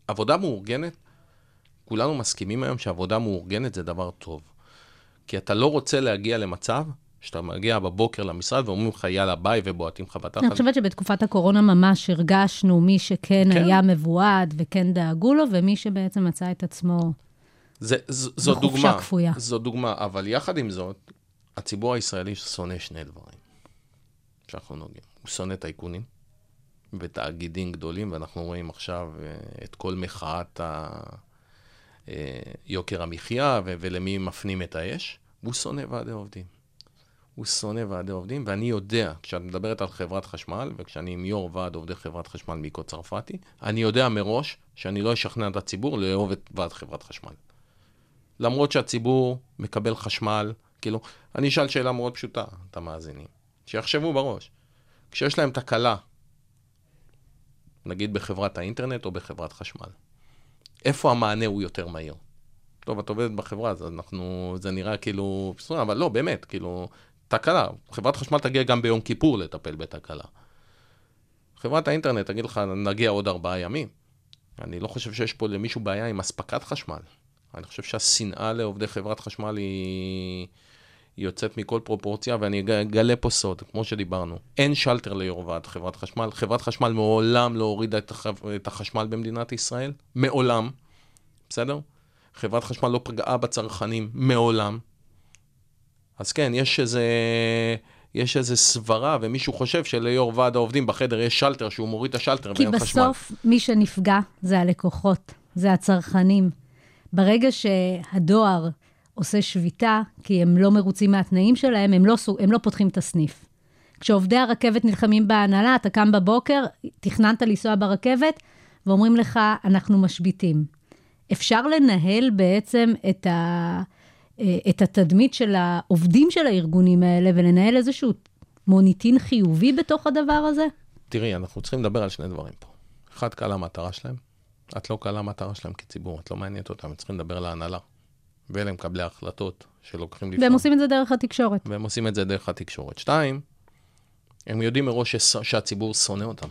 עבודה מאורגנת, כולנו מסכימים היום שעבודה מאורגנת זה דבר טוב. כי אתה לא רוצה להגיע למצב שאתה מגיע בבוקר למשרד ואומרים לך, יאללה, ביי, ובועטים לך בתחת. אני חושבת שבתקופת הקורונה ממש הרגשנו מי שכן כן. היה מבועד וכן דאגו לו, ומי שבעצם מצא את עצמו... זה, ז, זו דוגמה, כפויה. זו דוגמה, אבל יחד עם זאת, הציבור הישראלי שונא שני דברים שאנחנו נוגעים. הוא שונא טייקונים ותאגידים גדולים, ואנחנו רואים עכשיו אה, את כל מחאת ה... אה, יוקר המחיה ו- ולמי מפנים את האש, והוא שונא ועדי עובדים. הוא שונא ועדי עובדים, ואני יודע, כשאת מדברת על חברת חשמל, וכשאני עם יו"ר ועד עובדי חברת חשמל מיקו צרפתי, אני יודע מראש שאני לא אשכנע את הציבור לאהוב את ועד חברת חשמל. למרות שהציבור מקבל חשמל, כאילו, אני אשאל שאלה מאוד פשוטה, את המאזינים, שיחשבו בראש. כשיש להם תקלה, נגיד בחברת האינטרנט או בחברת חשמל, איפה המענה הוא יותר מהיר? טוב, את עובדת בחברה, אז אנחנו, זה נראה כאילו, בסדר, אבל לא, באמת, כאילו, תקלה. חברת חשמל תגיע גם ביום כיפור לטפל בתקלה. חברת האינטרנט תגיד לך, נגיע עוד ארבעה ימים. אני לא חושב שיש פה למישהו בעיה עם אספקת חשמל. אני חושב שהשנאה לעובדי חברת חשמל היא, היא יוצאת מכל פרופורציה, ואני אג- אגלה פה סוד, כמו שדיברנו. אין שלטר ליו"ר ועד חברת חשמל. חברת חשמל מעולם לא הורידה את, הח... את החשמל במדינת ישראל. מעולם. בסדר? חברת חשמל לא פגעה בצרכנים. מעולם. אז כן, יש איזה... יש איזה סברה, ומישהו חושב שליו"ר ועד העובדים בחדר יש שלטר, שהוא מוריד את השלטר כי ואין חשמל. בסוף מי שנפגע זה הלקוחות, זה הצרכנים. ברגע שהדואר עושה שביתה, כי הם לא מרוצים מהתנאים שלהם, הם לא, הם לא פותחים את הסניף. כשעובדי הרכבת נלחמים בהנהלה, אתה קם בבוקר, תכננת לנסוע ברכבת, ואומרים לך, אנחנו משביתים. אפשר לנהל בעצם את, ה, את התדמית של העובדים של הארגונים האלה, ולנהל איזשהו מוניטין חיובי בתוך הדבר הזה? תראי, אנחנו צריכים לדבר על שני דברים פה. אחד, קהל המטרה שלהם. את לא קהל המטרה שלהם כציבור, את לא מעניינת אותם, הם צריכים לדבר להנהלה. ואלה מקבלי ההחלטות שלוקחים לפעמים. והם עושים את זה דרך התקשורת. והם עושים את זה דרך התקשורת. שתיים, הם יודעים מראש שש- שהציבור שונא אותם.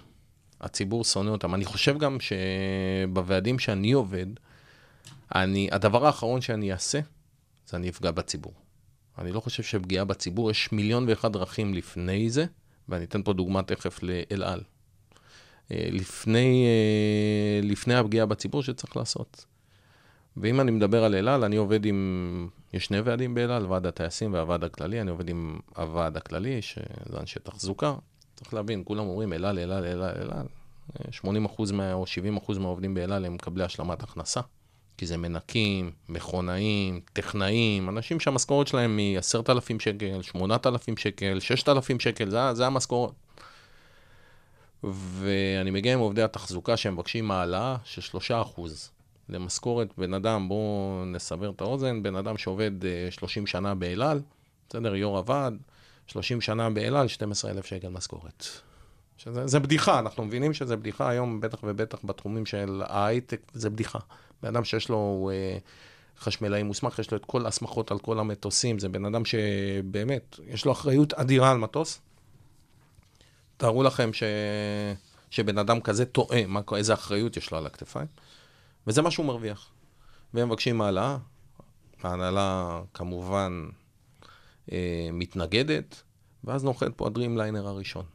הציבור שונא אותם. אני חושב גם שבוועדים שאני עובד, אני, הדבר האחרון שאני אעשה, זה אני אפגע בציבור. אני לא חושב שפגיעה בציבור, יש מיליון ואחד דרכים לפני זה, ואני אתן פה דוגמה תכף לאל על. אה, לפני, אה, לפני הפגיעה בציבור שצריך לעשות. ואם אני מדבר על אל על, אני עובד עם, יש שני ועדים באל על, ועד הטייסים והוועד הכללי, אני עובד עם הוועד הכללי, שזה אנשי תחזוקה. צריך להבין, כולם אומרים אל על, אל על, אל על, אל על. 80 אחוז מה, או 70 אחוז מהעובדים באל על הם מקבלי השלמת הכנסה. כי זה מנקים, מכונאים, טכנאים, אנשים שהמשכורת שלהם היא 10,000 שקל, 8,000 שקל, 6,000 שקל, זה, זה המשכורת. ואני מגיע עם עובדי התחזוקה שהם מבקשים העלאה של 3 אחוז. למשכורת בן אדם, בואו נסבר את האוזן, בן אדם שעובד אה, 30 שנה באל על, בסדר, יו"ר הוועד, 30 שנה באל על, 12,000 שקל משכורת. שזה, זה בדיחה, אנחנו מבינים שזה בדיחה היום, בטח ובטח בתחומים של ההייטק, זה בדיחה. בן אדם שיש לו אה, חשמלאי מוסמך, יש לו את כל ההסמכות על כל המטוסים, זה בן אדם שבאמת, יש לו אחריות אדירה על מטוס. תארו לכם ש... שבן אדם כזה טועה, מה, איזה אחריות יש לו על הכתפיים. וזה מה שהוא מרוויח. והם מבקשים העלאה, ההנהלה כמובן אה, מתנגדת, ואז נוחת פה הדרימליינר הראשון.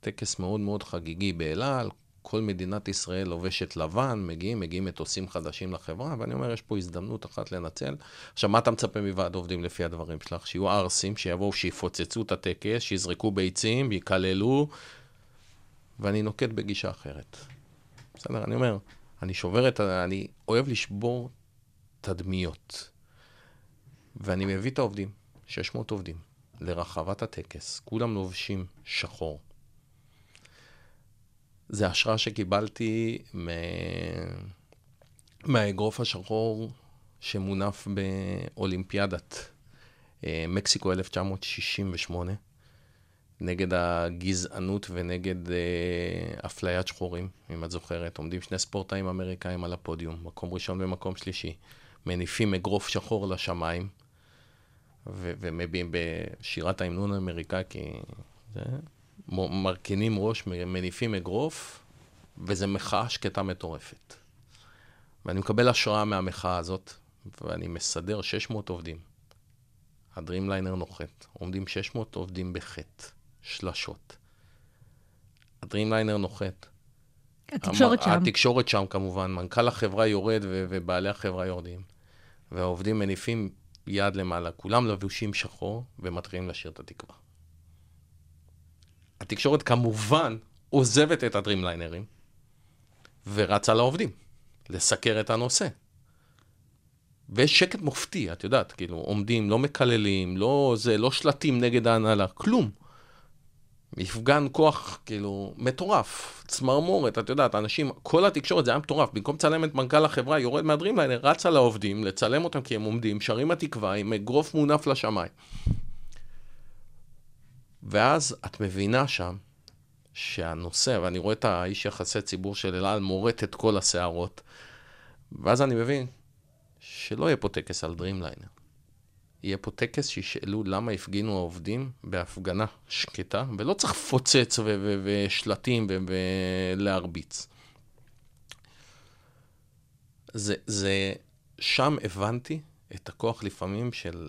טקס מאוד מאוד חגיגי באל על, כל מדינת ישראל לובשת לבן, מגיעים, מגיעים מטוסים חדשים לחברה, ואני אומר, יש פה הזדמנות אחת לנצל. עכשיו, מה אתה מצפה מוועד עובדים לפי הדברים שלך? שיהיו ערסים, שיבואו, שיפוצצו את הטקס, שיזרקו ביצים, יקללו, ואני נוקט בגישה אחרת. בסדר? אני אומר, אני שובר את ה... אני אוהב לשבור תדמיות. ואני מביא את העובדים, 600 עובדים, לרחבת הטקס, כולם לובשים שחור. זה השראה שקיבלתי מ... מהאגרוף השחור שמונף באולימפיאדת אה, מקסיקו 1968, נגד הגזענות ונגד אה, אפליית שחורים, אם את זוכרת. עומדים שני ספורטאים אמריקאים על הפודיום, מקום ראשון ומקום שלישי, מניפים אגרוף שחור לשמיים, ו- ומביעים בשירת ההמנון האמריקאי, כי זה... מרכינים ראש, מניפים אגרוף, וזה מחאה שקטה מטורפת. ואני מקבל השראה מהמחאה הזאת, ואני מסדר 600 עובדים. הדרימליינר נוחת, עומדים 600 עובדים בחטא, שלשות. הדרימליינר נוחת. התקשורת המ- שם. התקשורת שם כמובן, מנכ"ל החברה יורד ו- ובעלי החברה יורדים. והעובדים מניפים יד למעלה, כולם לבושים שחור ומתחילים לשיר את התקווה. התקשורת כמובן עוזבת את הדרימליינרים ורצה לעובדים, לסקר את הנושא. ויש שקט מופתי, את יודעת, כאילו, עומדים, לא מקללים, לא זה, לא שלטים נגד ההנהלה, כלום. מפגן כוח, כאילו, מטורף, צמרמורת, את יודעת, אנשים, כל התקשורת, זה היה מטורף. במקום לצלם את מנכ"ל החברה, יורד מהדרימליינר, רצה לעובדים, לצלם אותם כי הם עומדים, שרים התקווה עם אגרוף מונף לשמיים. ואז את מבינה שם שהנושא, ואני רואה את האיש יחסי ציבור של אל על מורט את כל השערות, ואז אני מבין שלא יהיה פה טקס על דרימליינר. יהיה פה טקס שישאלו למה הפגינו העובדים בהפגנה שקטה, ולא צריך לפוצץ ושלטים ולהרביץ. זה, זה, שם הבנתי את הכוח לפעמים של...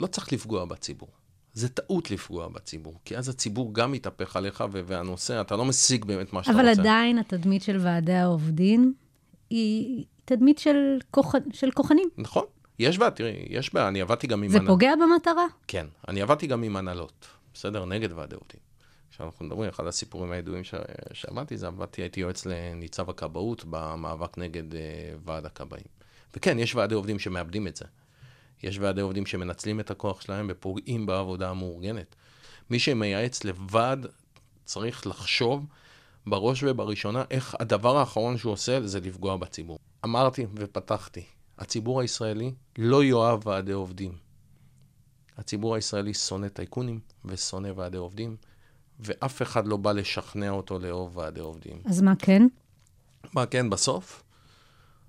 לא צריך לפגוע בציבור. זה טעות לפגוע בציבור, כי אז הציבור גם מתהפך עליך, והנושא, אתה לא משיג באמת מה שאתה אבל רוצה. עדיין התדמית של ועדי העובדים היא תדמית של, כוח... של כוחנים. נכון, יש בעיה, תראי, יש בעיה, אני עבדתי גם עם... זה הנ- פוגע במטרה? כן, אני עבדתי גם עם הנהלות, בסדר? נגד ועדי עובדים. כשאנחנו מדברים, אחד הסיפורים הידועים ש... שעבדתי, זה עבדתי, הייתי יועץ לניצב הכבאות במאבק נגד uh, ועד הכבאים. וכן, יש ועדי עובדים שמאבדים את זה. יש ועדי עובדים שמנצלים את הכוח שלהם ופוגעים בעבודה המאורגנת. מי שמייעץ לבד צריך לחשוב בראש ובראשונה איך הדבר האחרון שהוא עושה זה לפגוע בציבור. אמרתי ופתחתי, הציבור הישראלי לא יאהב ועדי עובדים. הציבור הישראלי שונא טייקונים ושונא ועדי עובדים, ואף אחד לא בא לשכנע אותו לאהוב ועדי עובדים. אז מה כן? מה כן, בסוף?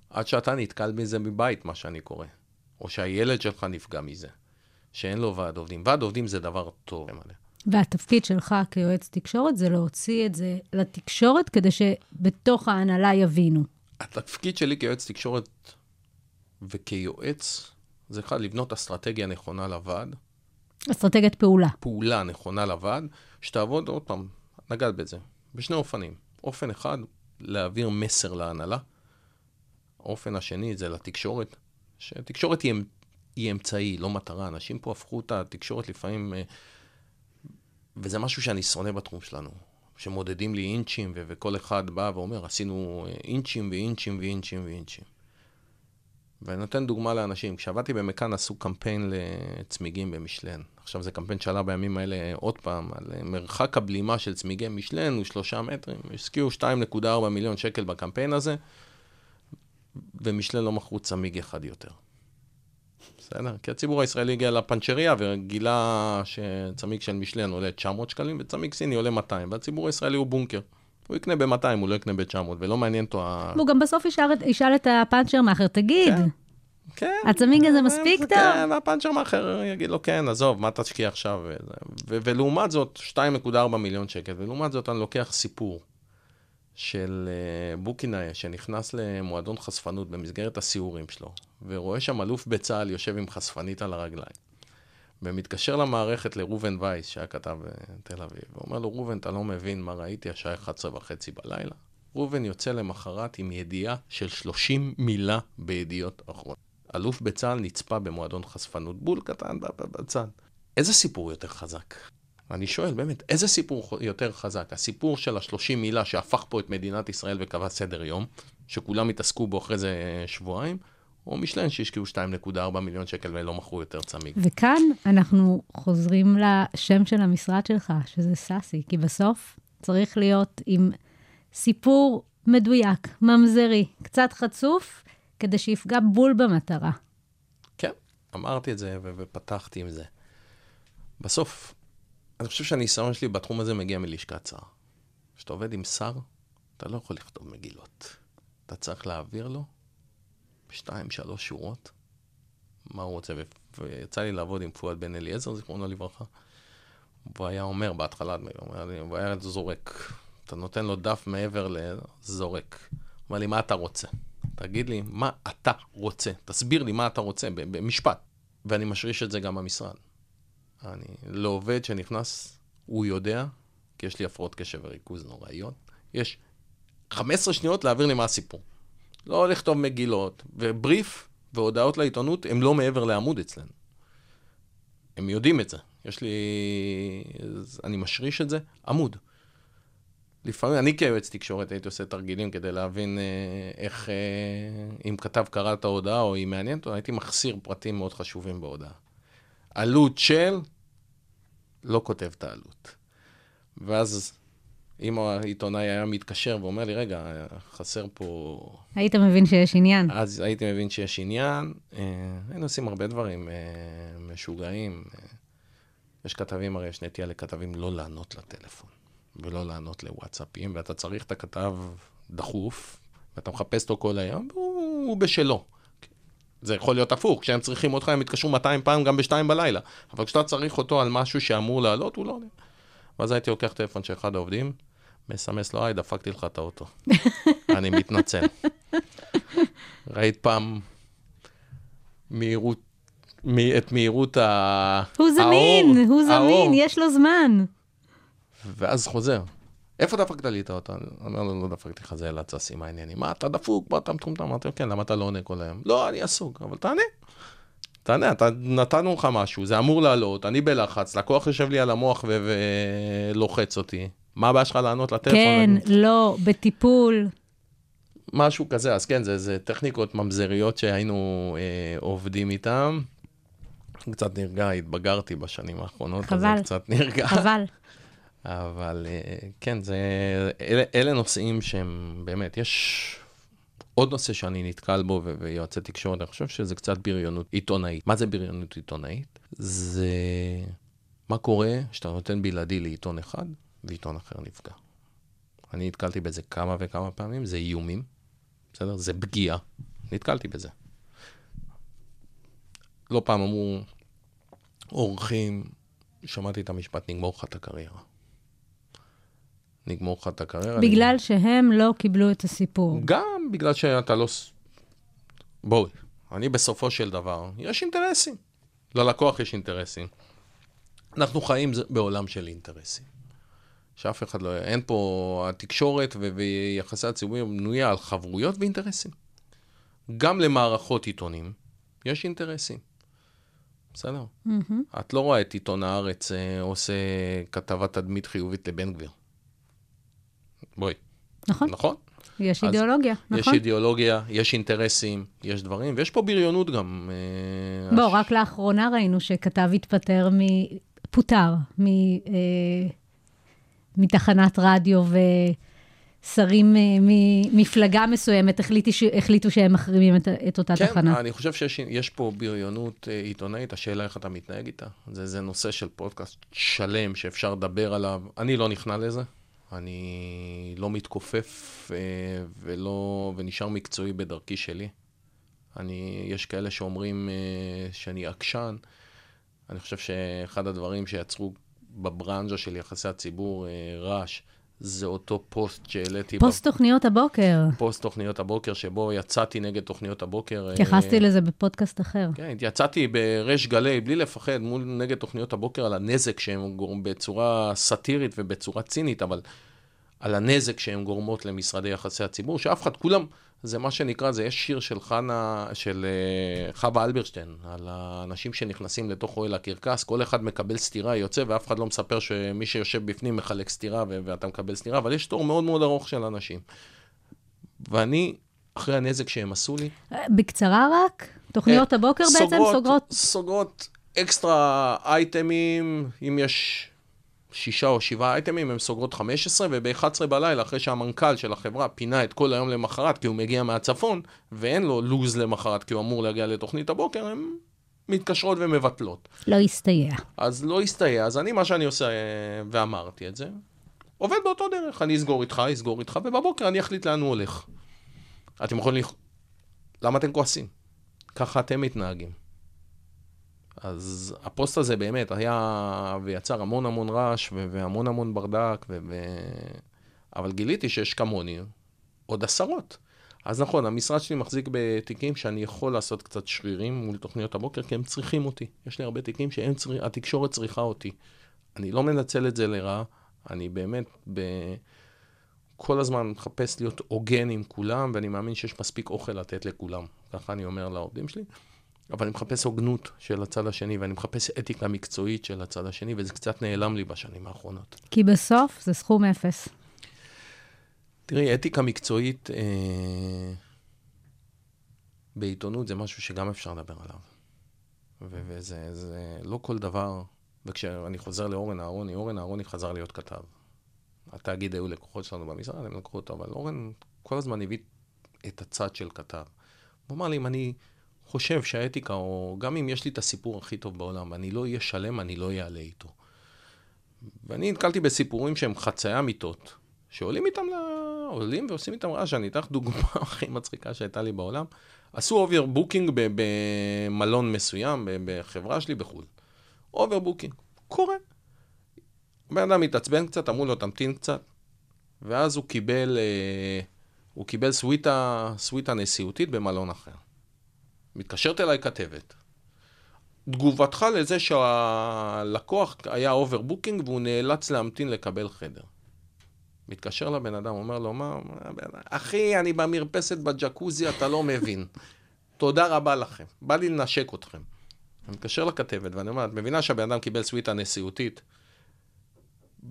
עד שאתה נתקל בזה מבית, מה שאני קורא. או שהילד שלך נפגע מזה, שאין לו ועד עובדים. ועד עובדים זה דבר טוב. והתפקיד שלך כיועץ תקשורת זה להוציא את זה לתקשורת כדי שבתוך ההנהלה יבינו. התפקיד שלי כיועץ תקשורת וכיועץ, זה אחד, לבנות אסטרטגיה נכונה לוועד, אסטרטגיית פעולה. פעולה נכונה לוועד, שתעבוד, עוד פעם, נגעת בזה, בשני אופנים. אופן אחד, להעביר מסר להנהלה. האופן השני זה לתקשורת, שתקשורת היא, אמ- היא אמצעי, לא מטרה. אנשים פה הפכו את התקשורת לפעמים, אה, וזה משהו שאני שונא בתחום שלנו, שמודדים לי אינצ'ים, ו- וכל אחד בא ואומר, עשינו אה, אינצ'ים ואינצ'ים ואינצ'ים ואינצ'ים. ואני נותן דוגמה לאנשים. כשעבדתי במכאן עשו קמפיין לצמיגים במשלן. עכשיו זה קמפיין שעלה בימים האלה עוד פעם, על אה, מרחק הבלימה של צמיגי משלן הוא שלושה מטרים. השקיעו 2.4 מיליון שקל בקמפיין הזה, ומשלן לא מכרו צמיג אחד יותר. בסדר? כי הציבור הישראלי הגיע לפנצ'ריה וגילה שצמיג של משלן עולה 900 שקלים וצמיג סיני עולה 200, והציבור הישראלי הוא בונקר. הוא יקנה ב-200, הוא לא יקנה ב-900, ולא מעניין אותו ה... הוא גם בסוף ישאל, ישאל את הפאנצ'ר מאחר, תגיד, כן. כן. הצמיג הזה מספיק זה טוב? כן, והפאנצ'ר מאחר יגיד לו, כן, עזוב, מה תשקיע עכשיו? ולעומת זאת, 2.4 מיליון שקל, ולעומת זאת אני לוקח סיפור של uh, בוקינאי שנכנס למועדון חשפנות במסגרת הסיורים שלו, ורואה שם אלוף בצה"ל יושב עם חשפנית על הרגליים, ומתקשר למערכת לראובן וייס, שהיה כתב בתל אביב, ואומר לו, ראובן, אתה לא מבין מה ראיתי, השעה 11 וחצי בלילה. ראובן יוצא למחרת עם ידיעה של 30 מילה בידיעות אחרונות. אלוף בצה"ל נצפה במועדון חשפנות, בול קטן בצד. איזה סיפור יותר חזק? אני שואל, באמת, איזה סיפור יותר חזק? הסיפור של ה-30 מילה שהפך פה את מדינת ישראל וקבע סדר יום, שכולם התעסקו בו אחרי זה אה, שבועיים, או משלן שהשקיעו 2.4 מיליון שקל ולא מכרו יותר צמיג. וכאן אנחנו חוזרים לשם של המשרד שלך, שזה סאסי, כי בסוף צריך להיות עם סיפור מדויק, ממזרי, קצת חצוף, כדי שיפגע בול במטרה. כן, אמרתי את זה ופתחתי עם זה. בסוף, אני חושב שהניסיון שלי בתחום הזה מגיע מלשכת שר. כשאתה עובד עם שר, אתה לא יכול לכתוב מגילות. אתה צריך להעביר לו שתיים, שלוש שורות, מה הוא רוצה. ויצא לי לעבוד עם פואד בן אליעזר, זיכרונו לברכה. והוא היה אומר בהתחלה, הוא הוא היה זורק. אתה נותן לו דף מעבר לזורק. הוא אומר לי, מה אתה רוצה? תגיד לי, מה אתה רוצה? תסביר לי מה אתה רוצה במשפט. ואני משריש את זה גם במשרד. אני לא עובד שנכנס, הוא יודע, כי יש לי הפרעות קשב וריכוז נוראיות. יש 15 שניות להעביר לי מה הסיפור. לא לכתוב מגילות, ובריף והודעות לעיתונות הם לא מעבר לעמוד אצלנו. הם יודעים את זה. יש לי... אני משריש את זה, עמוד. לפעמים, אני כיועץ תקשורת הייתי עושה תרגילים כדי להבין אה, איך, אה, אם כתב קרא את ההודעה או היא מעניינת, הייתי מחסיר פרטים מאוד חשובים בהודעה. עלות של, לא כותב את העלות. ואז אם העיתונאי היה מתקשר ואומר לי, רגע, חסר פה... היית מבין שיש עניין. אז הייתי מבין שיש עניין. אה, היינו עושים הרבה דברים אה, משוגעים. אה, יש כתבים, הרי יש נטייה לכתבים לא לענות לטלפון, ולא לענות לוואטסאפים, ואתה צריך את הכתב דחוף, ואתה מחפש אותו כל היום, והוא הוא בשלו. זה יכול להיות הפוך, כשהם צריכים אותך, הם יתקשרו 200 פעם גם בשתיים בלילה. אבל כשאתה צריך אותו על משהו שאמור לעלות, הוא לא עונה. ואז הייתי לוקח טלפון של אחד העובדים, מסמס לו, היי, דפקתי לך את האוטו. אני מתנצל. ראית פעם מהירות, מ- את מהירות ה... הוא זמין, האור, הוא זמין, האור, יש לו זמן. ואז חוזר. איפה דפקת לי את האוטו? אני אומר לו, לא דפקתי לך, זה צסי, מה העניינים? מה, אתה דפוק? מה, אתה מטומטם? אמרתי לו, כן, למה אתה לא עונה כל היום? לא, אני עסוק, אבל תענה. תענה, אתה, נתנו לך משהו, זה אמור לעלות, אני בלחץ, לקוח יושב לי על המוח ולוחץ אותי. מה הבעיה שלך לענות לטלפון? כן, לא, בטיפול. משהו כזה, אז כן, זה, זה טכניקות ממזריות שהיינו אה, עובדים איתן. קצת נרגע, התבגרתי בשנים האחרונות, אז חבל. זה קצת נרגע. חבל. אבל אה, כן, זה, אלה, אלה נושאים שהם באמת, יש עוד נושא שאני נתקל בו ויועצי תקשורת, אני חושב שזה קצת בריונות עיתונאית. מה זה בריונות עיתונאית? זה מה קורה כשאתה נותן בלעדי לעיתון אחד ועיתון אחר נפגע. אני נתקלתי בזה כמה וכמה פעמים, זה איומים, בסדר? זה פגיעה. נתקלתי בזה. לא פעם אמרו, אורחים, שמעתי את המשפט, נגמור לך את הקריירה. נגמור לך את הקריירה. בגלל שהם לא קיבלו את הסיפור. גם בגלל שאתה לא... בואי, אני בסופו של דבר, יש אינטרסים. ללקוח יש אינטרסים. אנחנו חיים בעולם של אינטרסים. שאף אחד לא... אין פה... התקשורת ו- ויחסי הציבור בנויה על חברויות ואינטרסים. גם למערכות עיתונים יש אינטרסים. בסדר? מהמם. את לא רואה את עיתון הארץ אה, עושה כתבת תדמית חיובית לבן גביר. בואי, נכון, נכון? יש אידיאולוגיה, יש נכון? אידיאולוגיה, יש אינטרסים, יש דברים, ויש פה בריונות גם. אה, בוא, הש- רק לאחרונה ראינו שכתב התפטר מ... פוטר מ... אה, מתחנת רדיו ושרים אה, ממפלגה מסוימת החליטו, ש... החליטו שהם מחרימים את, את אותה כן, תחנה. אני חושב שיש יש פה בריונות אה, עיתונאית, השאלה איך אתה מתנהג איתה. זה, זה נושא של פודקאסט שלם שאפשר לדבר עליו. אני לא נכנע לזה, אני לא מתכופף אה, ולא, ונשאר מקצועי בדרכי שלי. אני, יש כאלה שאומרים אה, שאני עקשן. אני חושב שאחד הדברים שיצרו בברנז'ה של יחסי הציבור אה, רעש, זה אותו פוסט שהעליתי. פוסט תוכניות הבוקר, פוסט תוכניות הבוקר, שבו יצאתי נגד תוכניות הבוקר. אה, התייחסתי לזה בפודקאסט אחר. כן, יצאתי בריש גלי, בלי לפחד, מול נגד תוכניות הבוקר, על הנזק שהם גורמים בצורה סאטירית ובצורה צינית, אבל על הנזק שהן גורמות למשרדי יחסי הציבור, שאף אחד, כולם, זה מה שנקרא, זה יש שיר של חנה, של אה, חווה אלברשטיין, על האנשים שנכנסים לתוך אוהל הקרקס, כל אחד מקבל סטירה, יוצא, ואף אחד לא מספר שמי שיושב בפנים מחלק סטירה ו- ואתה מקבל סטירה, אבל יש תור מאוד מאוד ארוך של אנשים. ואני, אחרי הנזק שהם עשו לי, בקצרה רק, תוכניות אה, הבוקר בעצם סוגרות... סוגרות אקסטרה אייטמים, אם יש שישה או שבעה אייטמים, הן סוגרות 15, וב-11 בלילה, אחרי שהמנכ"ל של החברה פינה את כל היום למחרת, כי הוא מגיע מהצפון, ואין לו לו"ז למחרת, כי הוא אמור להגיע לתוכנית הבוקר, הן מתקשרות ומבטלות. לא הסתייע. אז לא הסתייע, אז אני, מה שאני עושה, אה, ואמרתי את זה, עובד באותו דרך, אני אסגור איתך, אסגור איתך, ובבוקר אני אחליט לאן הוא הולך. אתם יכולים... לכ- למה אתם כועסים? ככה אתם מתנהגים. אז הפוסט הזה באמת היה ויצר המון המון רעש והמון המון ברדק, ו- ו- אבל גיליתי שיש כמוני עוד עשרות. אז נכון, המשרד שלי מחזיק בתיקים שאני יכול לעשות קצת שרירים מול תוכניות הבוקר, כי הם צריכים אותי. יש לי הרבה תיקים שהתקשורת צריכה אותי. אני לא מנצל את זה לרעה, אני באמת ב... כל הזמן מחפש להיות הוגן עם כולם, ואני מאמין שיש מספיק אוכל לתת לכולם. ככה אני אומר לעובדים שלי. אבל אני מחפש הוגנות של הצד השני, ואני מחפש אתיקה מקצועית של הצד השני, וזה קצת נעלם לי בשנים האחרונות. כי בסוף זה סכום אפס. תראי, אתיקה מקצועית אה, בעיתונות זה משהו שגם אפשר לדבר עליו. ו- וזה זה לא כל דבר, וכשאני חוזר לאורן אהרוני, אורן אהרוני חזר להיות כתב. התאגיד היו לקוחות שלנו במשרד, הם לקחו אותו, אבל אורן כל הזמן הביא את הצד של כתב. הוא אמר לי, אם אני חושב שהאתיקה, או גם אם יש לי את הסיפור הכי טוב בעולם, ואני לא אהיה שלם, אני לא אעלה איתו. ואני נתקלתי בסיפורים שהם חצאי אמיתות, שעולים איתם, ל... עולים ועושים איתם רעש. אני אתן לך דוגמה הכי מצחיקה שהייתה לי בעולם. עשו overbooking במלון מסוים, בחברה שלי בחו"ל. overbooking, קורה. בן אדם התעצבן קצת, אמרו לו, תמתין קצת. ואז הוא קיבל אה, הוא קיבל סוויטה, סוויטה נשיאותית במלון אחר. מתקשרת אליי כתבת. תגובתך לזה שהלקוח היה overbooking והוא נאלץ להמתין לקבל חדר. מתקשר לבן אדם, אומר לו, מה, אחי, אני במרפסת בג'קוזי, אתה לא מבין. תודה רבה לכם, בא לי לנשק אתכם. אני מתקשר לכתבת ואני אומר, את מבינה שהבן אדם קיבל סוויטה נשיאותית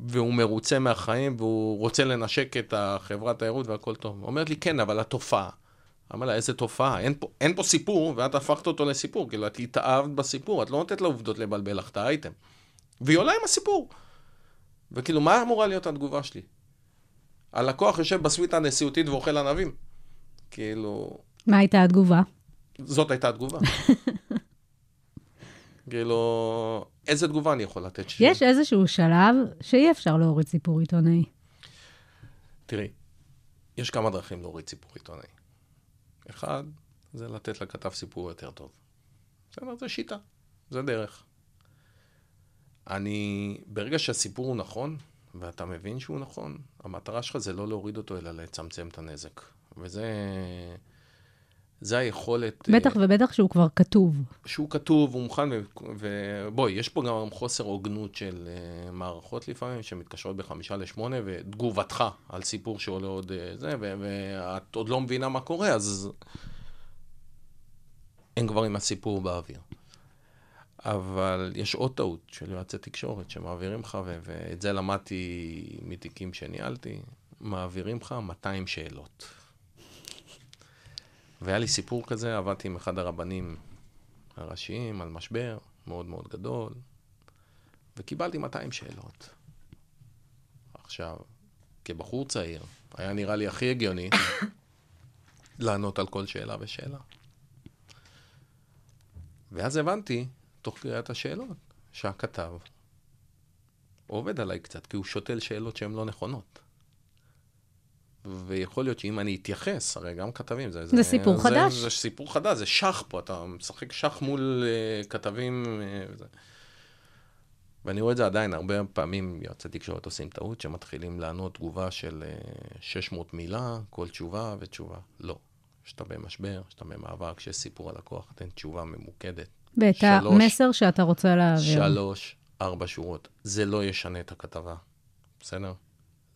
והוא מרוצה מהחיים והוא רוצה לנשק את החברת תיירות והכל טוב. אומרת לי, כן, אבל התופעה. אמר לה, איזה תופעה? אין פה, אין פה סיפור, ואת הפכת אותו לסיפור. כאילו, את התאהבת בסיפור, את לא נותנת לעובדות לבלבל לך את האייטם. והיא עולה עם הסיפור. וכאילו, מה אמורה להיות התגובה שלי? הלקוח יושב בסוויטה הנשיאותית ואוכל ענבים. כאילו, מה הייתה התגובה? זאת הייתה התגובה. כאילו, איזה תגובה אני יכול לתת? ש- יש איזשהו שלב שאי אפשר להוריד סיפור עיתונאי. תראי, יש כמה דרכים להוריד סיפור עיתונאי. אחד, זה לתת לכתב סיפור יותר טוב. בסדר, זה שיטה, זה דרך. אני, ברגע שהסיפור הוא נכון, ואתה מבין שהוא נכון, המטרה שלך זה לא להוריד אותו, אלא לצמצם את הנזק. וזה... זה היכולת... אה, בטח ובטח שהוא כבר כתוב. שהוא כתוב, הוא מוכן, ובואי, יש פה גם חוסר הוגנות של uh, מערכות לפעמים, שמתקשרות בחמישה לשמונה, ותגובתך על סיפור שעולה עוד uh, זה, ואת עוד לא מבינה מה קורה, אז הם כבר עם הסיפור באוויר. אבל יש עוד טעות של יועצי תקשורת שמעבירים לך, ואת זה למדתי מתיקים שניהלתי, מעבירים לך 200 שאלות. והיה לי סיפור כזה, עבדתי עם אחד הרבנים הראשיים על משבר מאוד מאוד גדול, וקיבלתי 200 שאלות. עכשיו, כבחור צעיר, היה נראה לי הכי הגיוני לענות על כל שאלה ושאלה. ואז הבנתי, תוך קריאת השאלות, שהכתב עובד עליי קצת, כי הוא שותל שאלות שהן לא נכונות. ויכול להיות שאם אני אתייחס, הרי גם כתבים, זה... זה סיפור חדש. זה, זה סיפור חדש, זה שח פה, אתה משחק שח מול uh, כתבים uh, וזה. ואני רואה את זה עדיין, הרבה פעמים יועצי תקשורת עושים טעות, שמתחילים לענות תגובה של uh, 600 מילה, כל תשובה ותשובה. לא. כשאתה במשבר, כשאתה במאבק, כשיש סיפור על לקוח, תן תשובה ממוקדת. ואת שלוש. המסר שאתה רוצה להעביר. שלוש, ארבע שורות. זה לא ישנה את הכתבה, בסדר?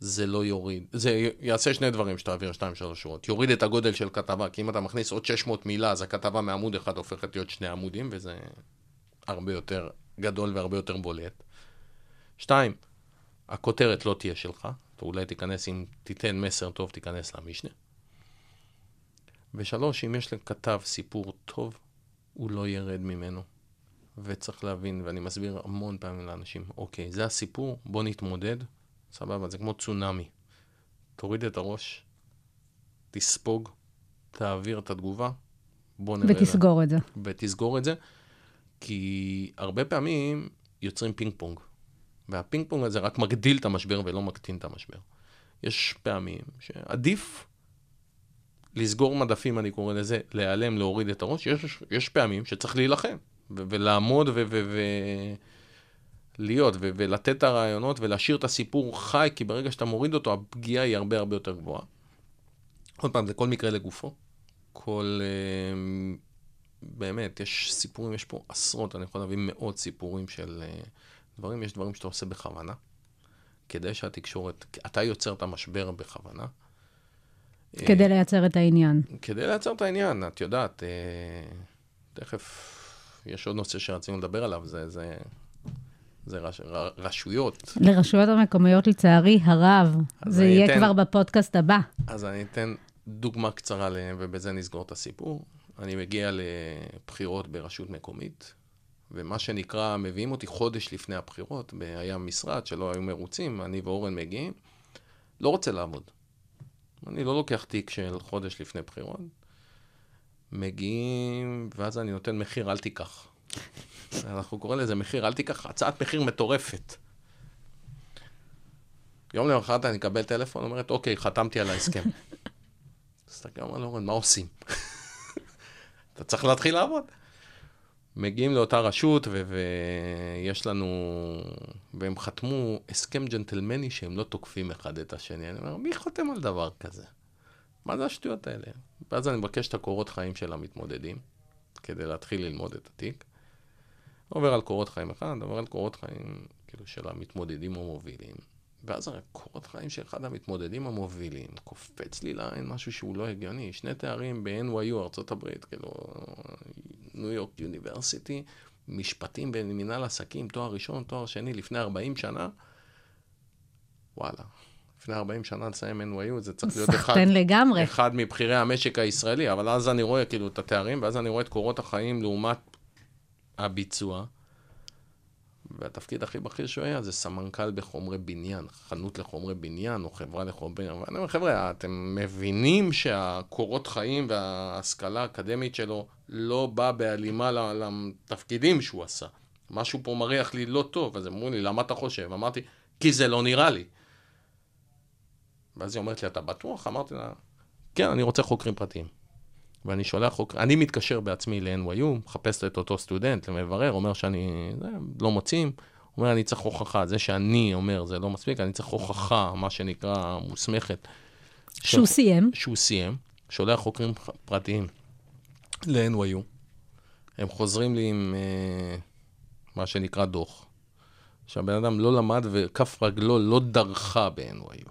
זה לא יוריד, זה יעשה שני דברים שתעביר שתיים, שלוש שורות. יוריד את הגודל של כתבה, כי אם אתה מכניס עוד 600 מילה, אז הכתבה מעמוד אחד הופכת להיות שני עמודים, וזה הרבה יותר גדול והרבה יותר בולט. שתיים, הכותרת לא תהיה שלך, אתה אולי תיכנס, אם תיתן מסר טוב, תיכנס למשנה. ושלוש, אם יש לכתב סיפור טוב, הוא לא ירד ממנו. וצריך להבין, ואני מסביר המון פעמים לאנשים, אוקיי, זה הסיפור, בוא נתמודד, סבבה, זה כמו צונאמי. תוריד את הראש, תספוג, תעביר את התגובה, בוא נראה. ותסגור את זה. ותסגור את זה, כי הרבה פעמים יוצרים פינג פונג, והפינג פונג הזה רק מגדיל את המשבר ולא מקטין את המשבר. יש פעמים שעדיף לסגור מדפים, אני קורא לזה, להיעלם, להוריד את הראש, יש, יש פעמים שצריך להילחם, ו- ולעמוד ו- ו- ו- להיות, ו- ולתת את הרעיונות ולהשאיר את הסיפור חי, כי ברגע שאתה מוריד אותו, הפגיעה היא הרבה הרבה יותר גבוהה. עוד פעם, זה כל מקרה לגופו. כל... אה, באמת, יש סיפורים, יש פה עשרות, אני יכול להביא מאות סיפורים של אה, דברים, יש דברים שאתה עושה בכוונה, כדי שהתקשורת, אתה יוצר את המשבר בכוונה. אה, כדי לייצר את העניין. כדי לייצר את העניין, את יודעת, אה, תכף יש עוד נושא שרצינו לדבר עליו, זה, זה, זה רש, ר, רשויות. לרשויות המקומיות, לצערי הרב, זה יהיה אתן- כבר בפודקאסט הבא. אז אני אתן דוגמה קצרה להם, ובזה נסגור את הסיפור. אני מגיע לבחירות ברשות מקומית, ומה שנקרא, מביאים אותי חודש לפני הבחירות, היה משרד שלא היו מרוצים, אני ואורן מגיעים, לא רוצה לעבוד. אני לא לוקח תיק של חודש לפני בחירות. מגיעים, ואז אני נותן מחיר, אל תיקח. אנחנו קוראים לזה מחיר, אל תיקח, הצעת מחיר מטורפת. יום למחרת אני אקבל טלפון, אומרת, אוקיי, חתמתי על ההסכם. מסתכל, אומר לאורן, מה עושים? אתה צריך להתחיל לעבוד. מגיעים לאותה רשות, ויש לנו, והם חתמו הסכם ג'נטלמני שהם לא תוקפים אחד את השני. אני אומר, מי חותם על דבר כזה? מה זה השטויות האלה? ואז אני מבקש את הקורות חיים של המתמודדים, כדי להתחיל ללמוד את התיק. עובר על קורות חיים אחד, עובר על קורות חיים כאילו של המתמודדים המובילים. ואז הקורות חיים של אחד המתמודדים המובילים, קופץ לי לעין משהו שהוא לא הגיוני. שני תארים ב-NYU, ארה"ב, כאילו, ניו יורק יוניברסיטי, משפטים במנהל עסקים, תואר ראשון, תואר שני, לפני 40 שנה. וואלה, לפני 40 שנה לסיים NYU, זה צריך להיות אחד, לגמרי. אחד מבכירי המשק הישראלי, אבל אז אני רואה כאילו את התארים, ואז אני רואה את קורות החיים לעומת הביצוע. והתפקיד הכי בכיר שהוא היה זה סמנכ"ל בחומרי בניין, חנות לחומרי בניין או חברה לחומרי בניין. ואני אומר, חבר'ה, אתם מבינים שהקורות חיים וההשכלה האקדמית שלו לא בא בהלימה לתפקידים שהוא עשה. משהו פה מריח לי לא טוב, אז אמרו לי, למה אתה חושב? אמרתי, כי זה לא נראה לי. ואז היא אומרת לי, אתה בטוח? אמרתי לה, כן, אני רוצה חוקרים פרטיים. ואני שולח חוקרים, אני מתקשר בעצמי ל-NYU, מחפש את אותו סטודנט, למברר, אומר שאני, זה, לא מוצאים, אומר, אני צריך הוכחה, זה שאני אומר זה לא מספיק, אני צריך הוכחה, מה שנקרא, מוסמכת. שהוא של- סיים. שהוא סיים, שולח חוקרים פרטיים ל-NYU, הם חוזרים לי עם אה, מה שנקרא דוח, שהבן אדם לא למד וכף רגלו לא דרכה ב-NYU.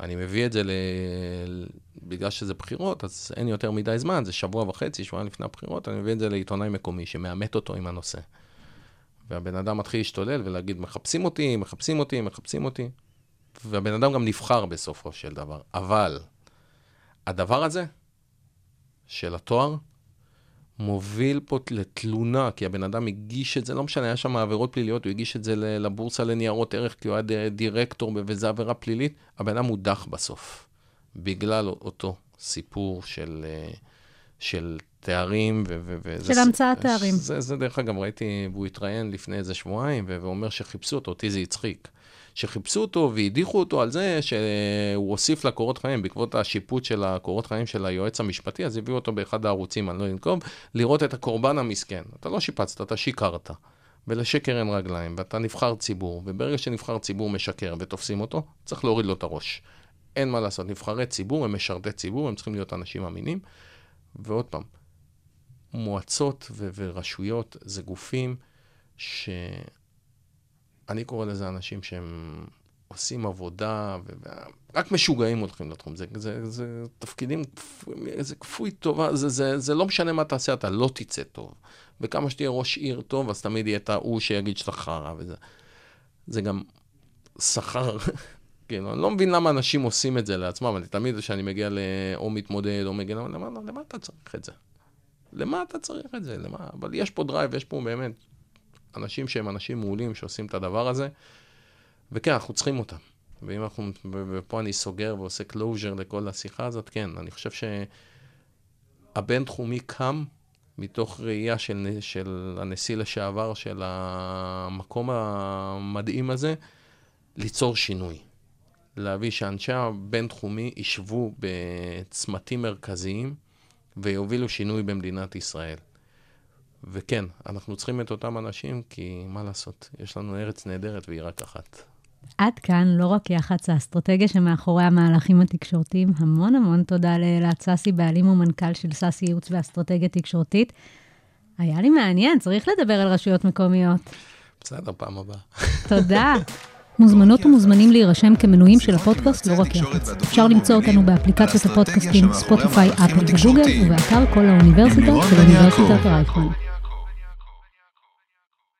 ואני מביא את זה ל... בגלל שזה בחירות, אז אין יותר מדי זמן, זה שבוע וחצי, שבועיים לפני הבחירות, אני מביא את זה לעיתונאי מקומי שמאמת אותו עם הנושא. והבן אדם מתחיל להשתולל ולהגיד, מחפשים אותי, מחפשים אותי, מחפשים אותי. והבן אדם גם נבחר בסופו של דבר. אבל הדבר הזה, של התואר, מוביל פה לתלונה, כי הבן אדם הגיש את זה, לא משנה, היה שם עבירות פליליות, הוא הגיש את זה לבורסה לניירות ערך, כי הוא היה דירקטור, וזו עבירה פלילית, הבן אדם הודח בסוף, בגלל אותו סיפור של, אה, של תארים. ו- ו- וזה של המצאת תארים. זה, זה דרך אגב, ראיתי, והוא התראיין לפני איזה שבועיים, ואומר שחיפשו אותו, אותי זה הצחיק. שחיפשו אותו והדיחו אותו על זה שהוא הוסיף לקורות חיים, בעקבות השיפוט של הקורות חיים של היועץ המשפטי, אז הביאו אותו באחד הערוצים, אני לא אנקוב, לראות את הקורבן המסכן. אתה לא שיפצת, אתה שיקרת. ולשקר אין רגליים, ואתה נבחר ציבור, וברגע שנבחר ציבור משקר ותופסים אותו, צריך להוריד לו את הראש. אין מה לעשות, נבחרי ציבור הם משרתי ציבור, הם צריכים להיות אנשים אמינים. ועוד פעם, מועצות ו- ורשויות זה גופים ש... אני קורא לזה אנשים שהם עושים עבודה, ורק משוגעים הולכים לתחום. זה, זה, זה תפקידים, זה כפוי טובה, זה, זה, זה לא משנה מה תעשה, אתה לא תצא טוב. וכמה שתהיה ראש עיר טוב, אז תמיד יהיה את ההוא שיגיד שאתה חרא וזה. זה גם שכר, כאילו, אני לא מבין למה אנשים עושים את זה לעצמם, אני תמיד, כשאני מגיע ל... או מתמודד, או למה, למה, למה אתה צריך את זה? למה אתה צריך את זה? למה? אבל יש פה drive, יש פה באמת אנשים שהם אנשים מעולים שעושים את הדבר הזה, וכן, אנחנו צריכים אותם. ואם אנחנו, ופה אני סוגר ועושה closure לכל השיחה הזאת, כן, אני חושב שהבינתחומי קם מתוך ראייה של, של הנשיא לשעבר של המקום המדהים הזה, ליצור שינוי. להביא שאנשי הבינתחומי ישבו בצמתים מרכזיים ויובילו שינוי במדינת ישראל. וכן, אנחנו צריכים את אותם אנשים, כי מה לעשות, יש לנו ארץ נהדרת והיא רק אחת. עד כאן לא רק יח"צ האסטרטגיה שמאחורי המהלכים התקשורתיים. המון המון תודה לאלעד סאסי, בעלים ומנכ"ל של סאסי ייעוץ ואסטרטגיה תקשורתית. היה לי מעניין, צריך לדבר על רשויות מקומיות. בסדר, פעם הבאה. תודה. מוזמנות ומוזמנים להירשם כמנויים של הפודקאסט לא רק יח"צ. אפשר למצוא אותנו באפליקציות הפודקאסטים ספוטיפיי, אפל וגוגל, ובאתר כל האוניברסיטה של אוניברסיטת רייכמן.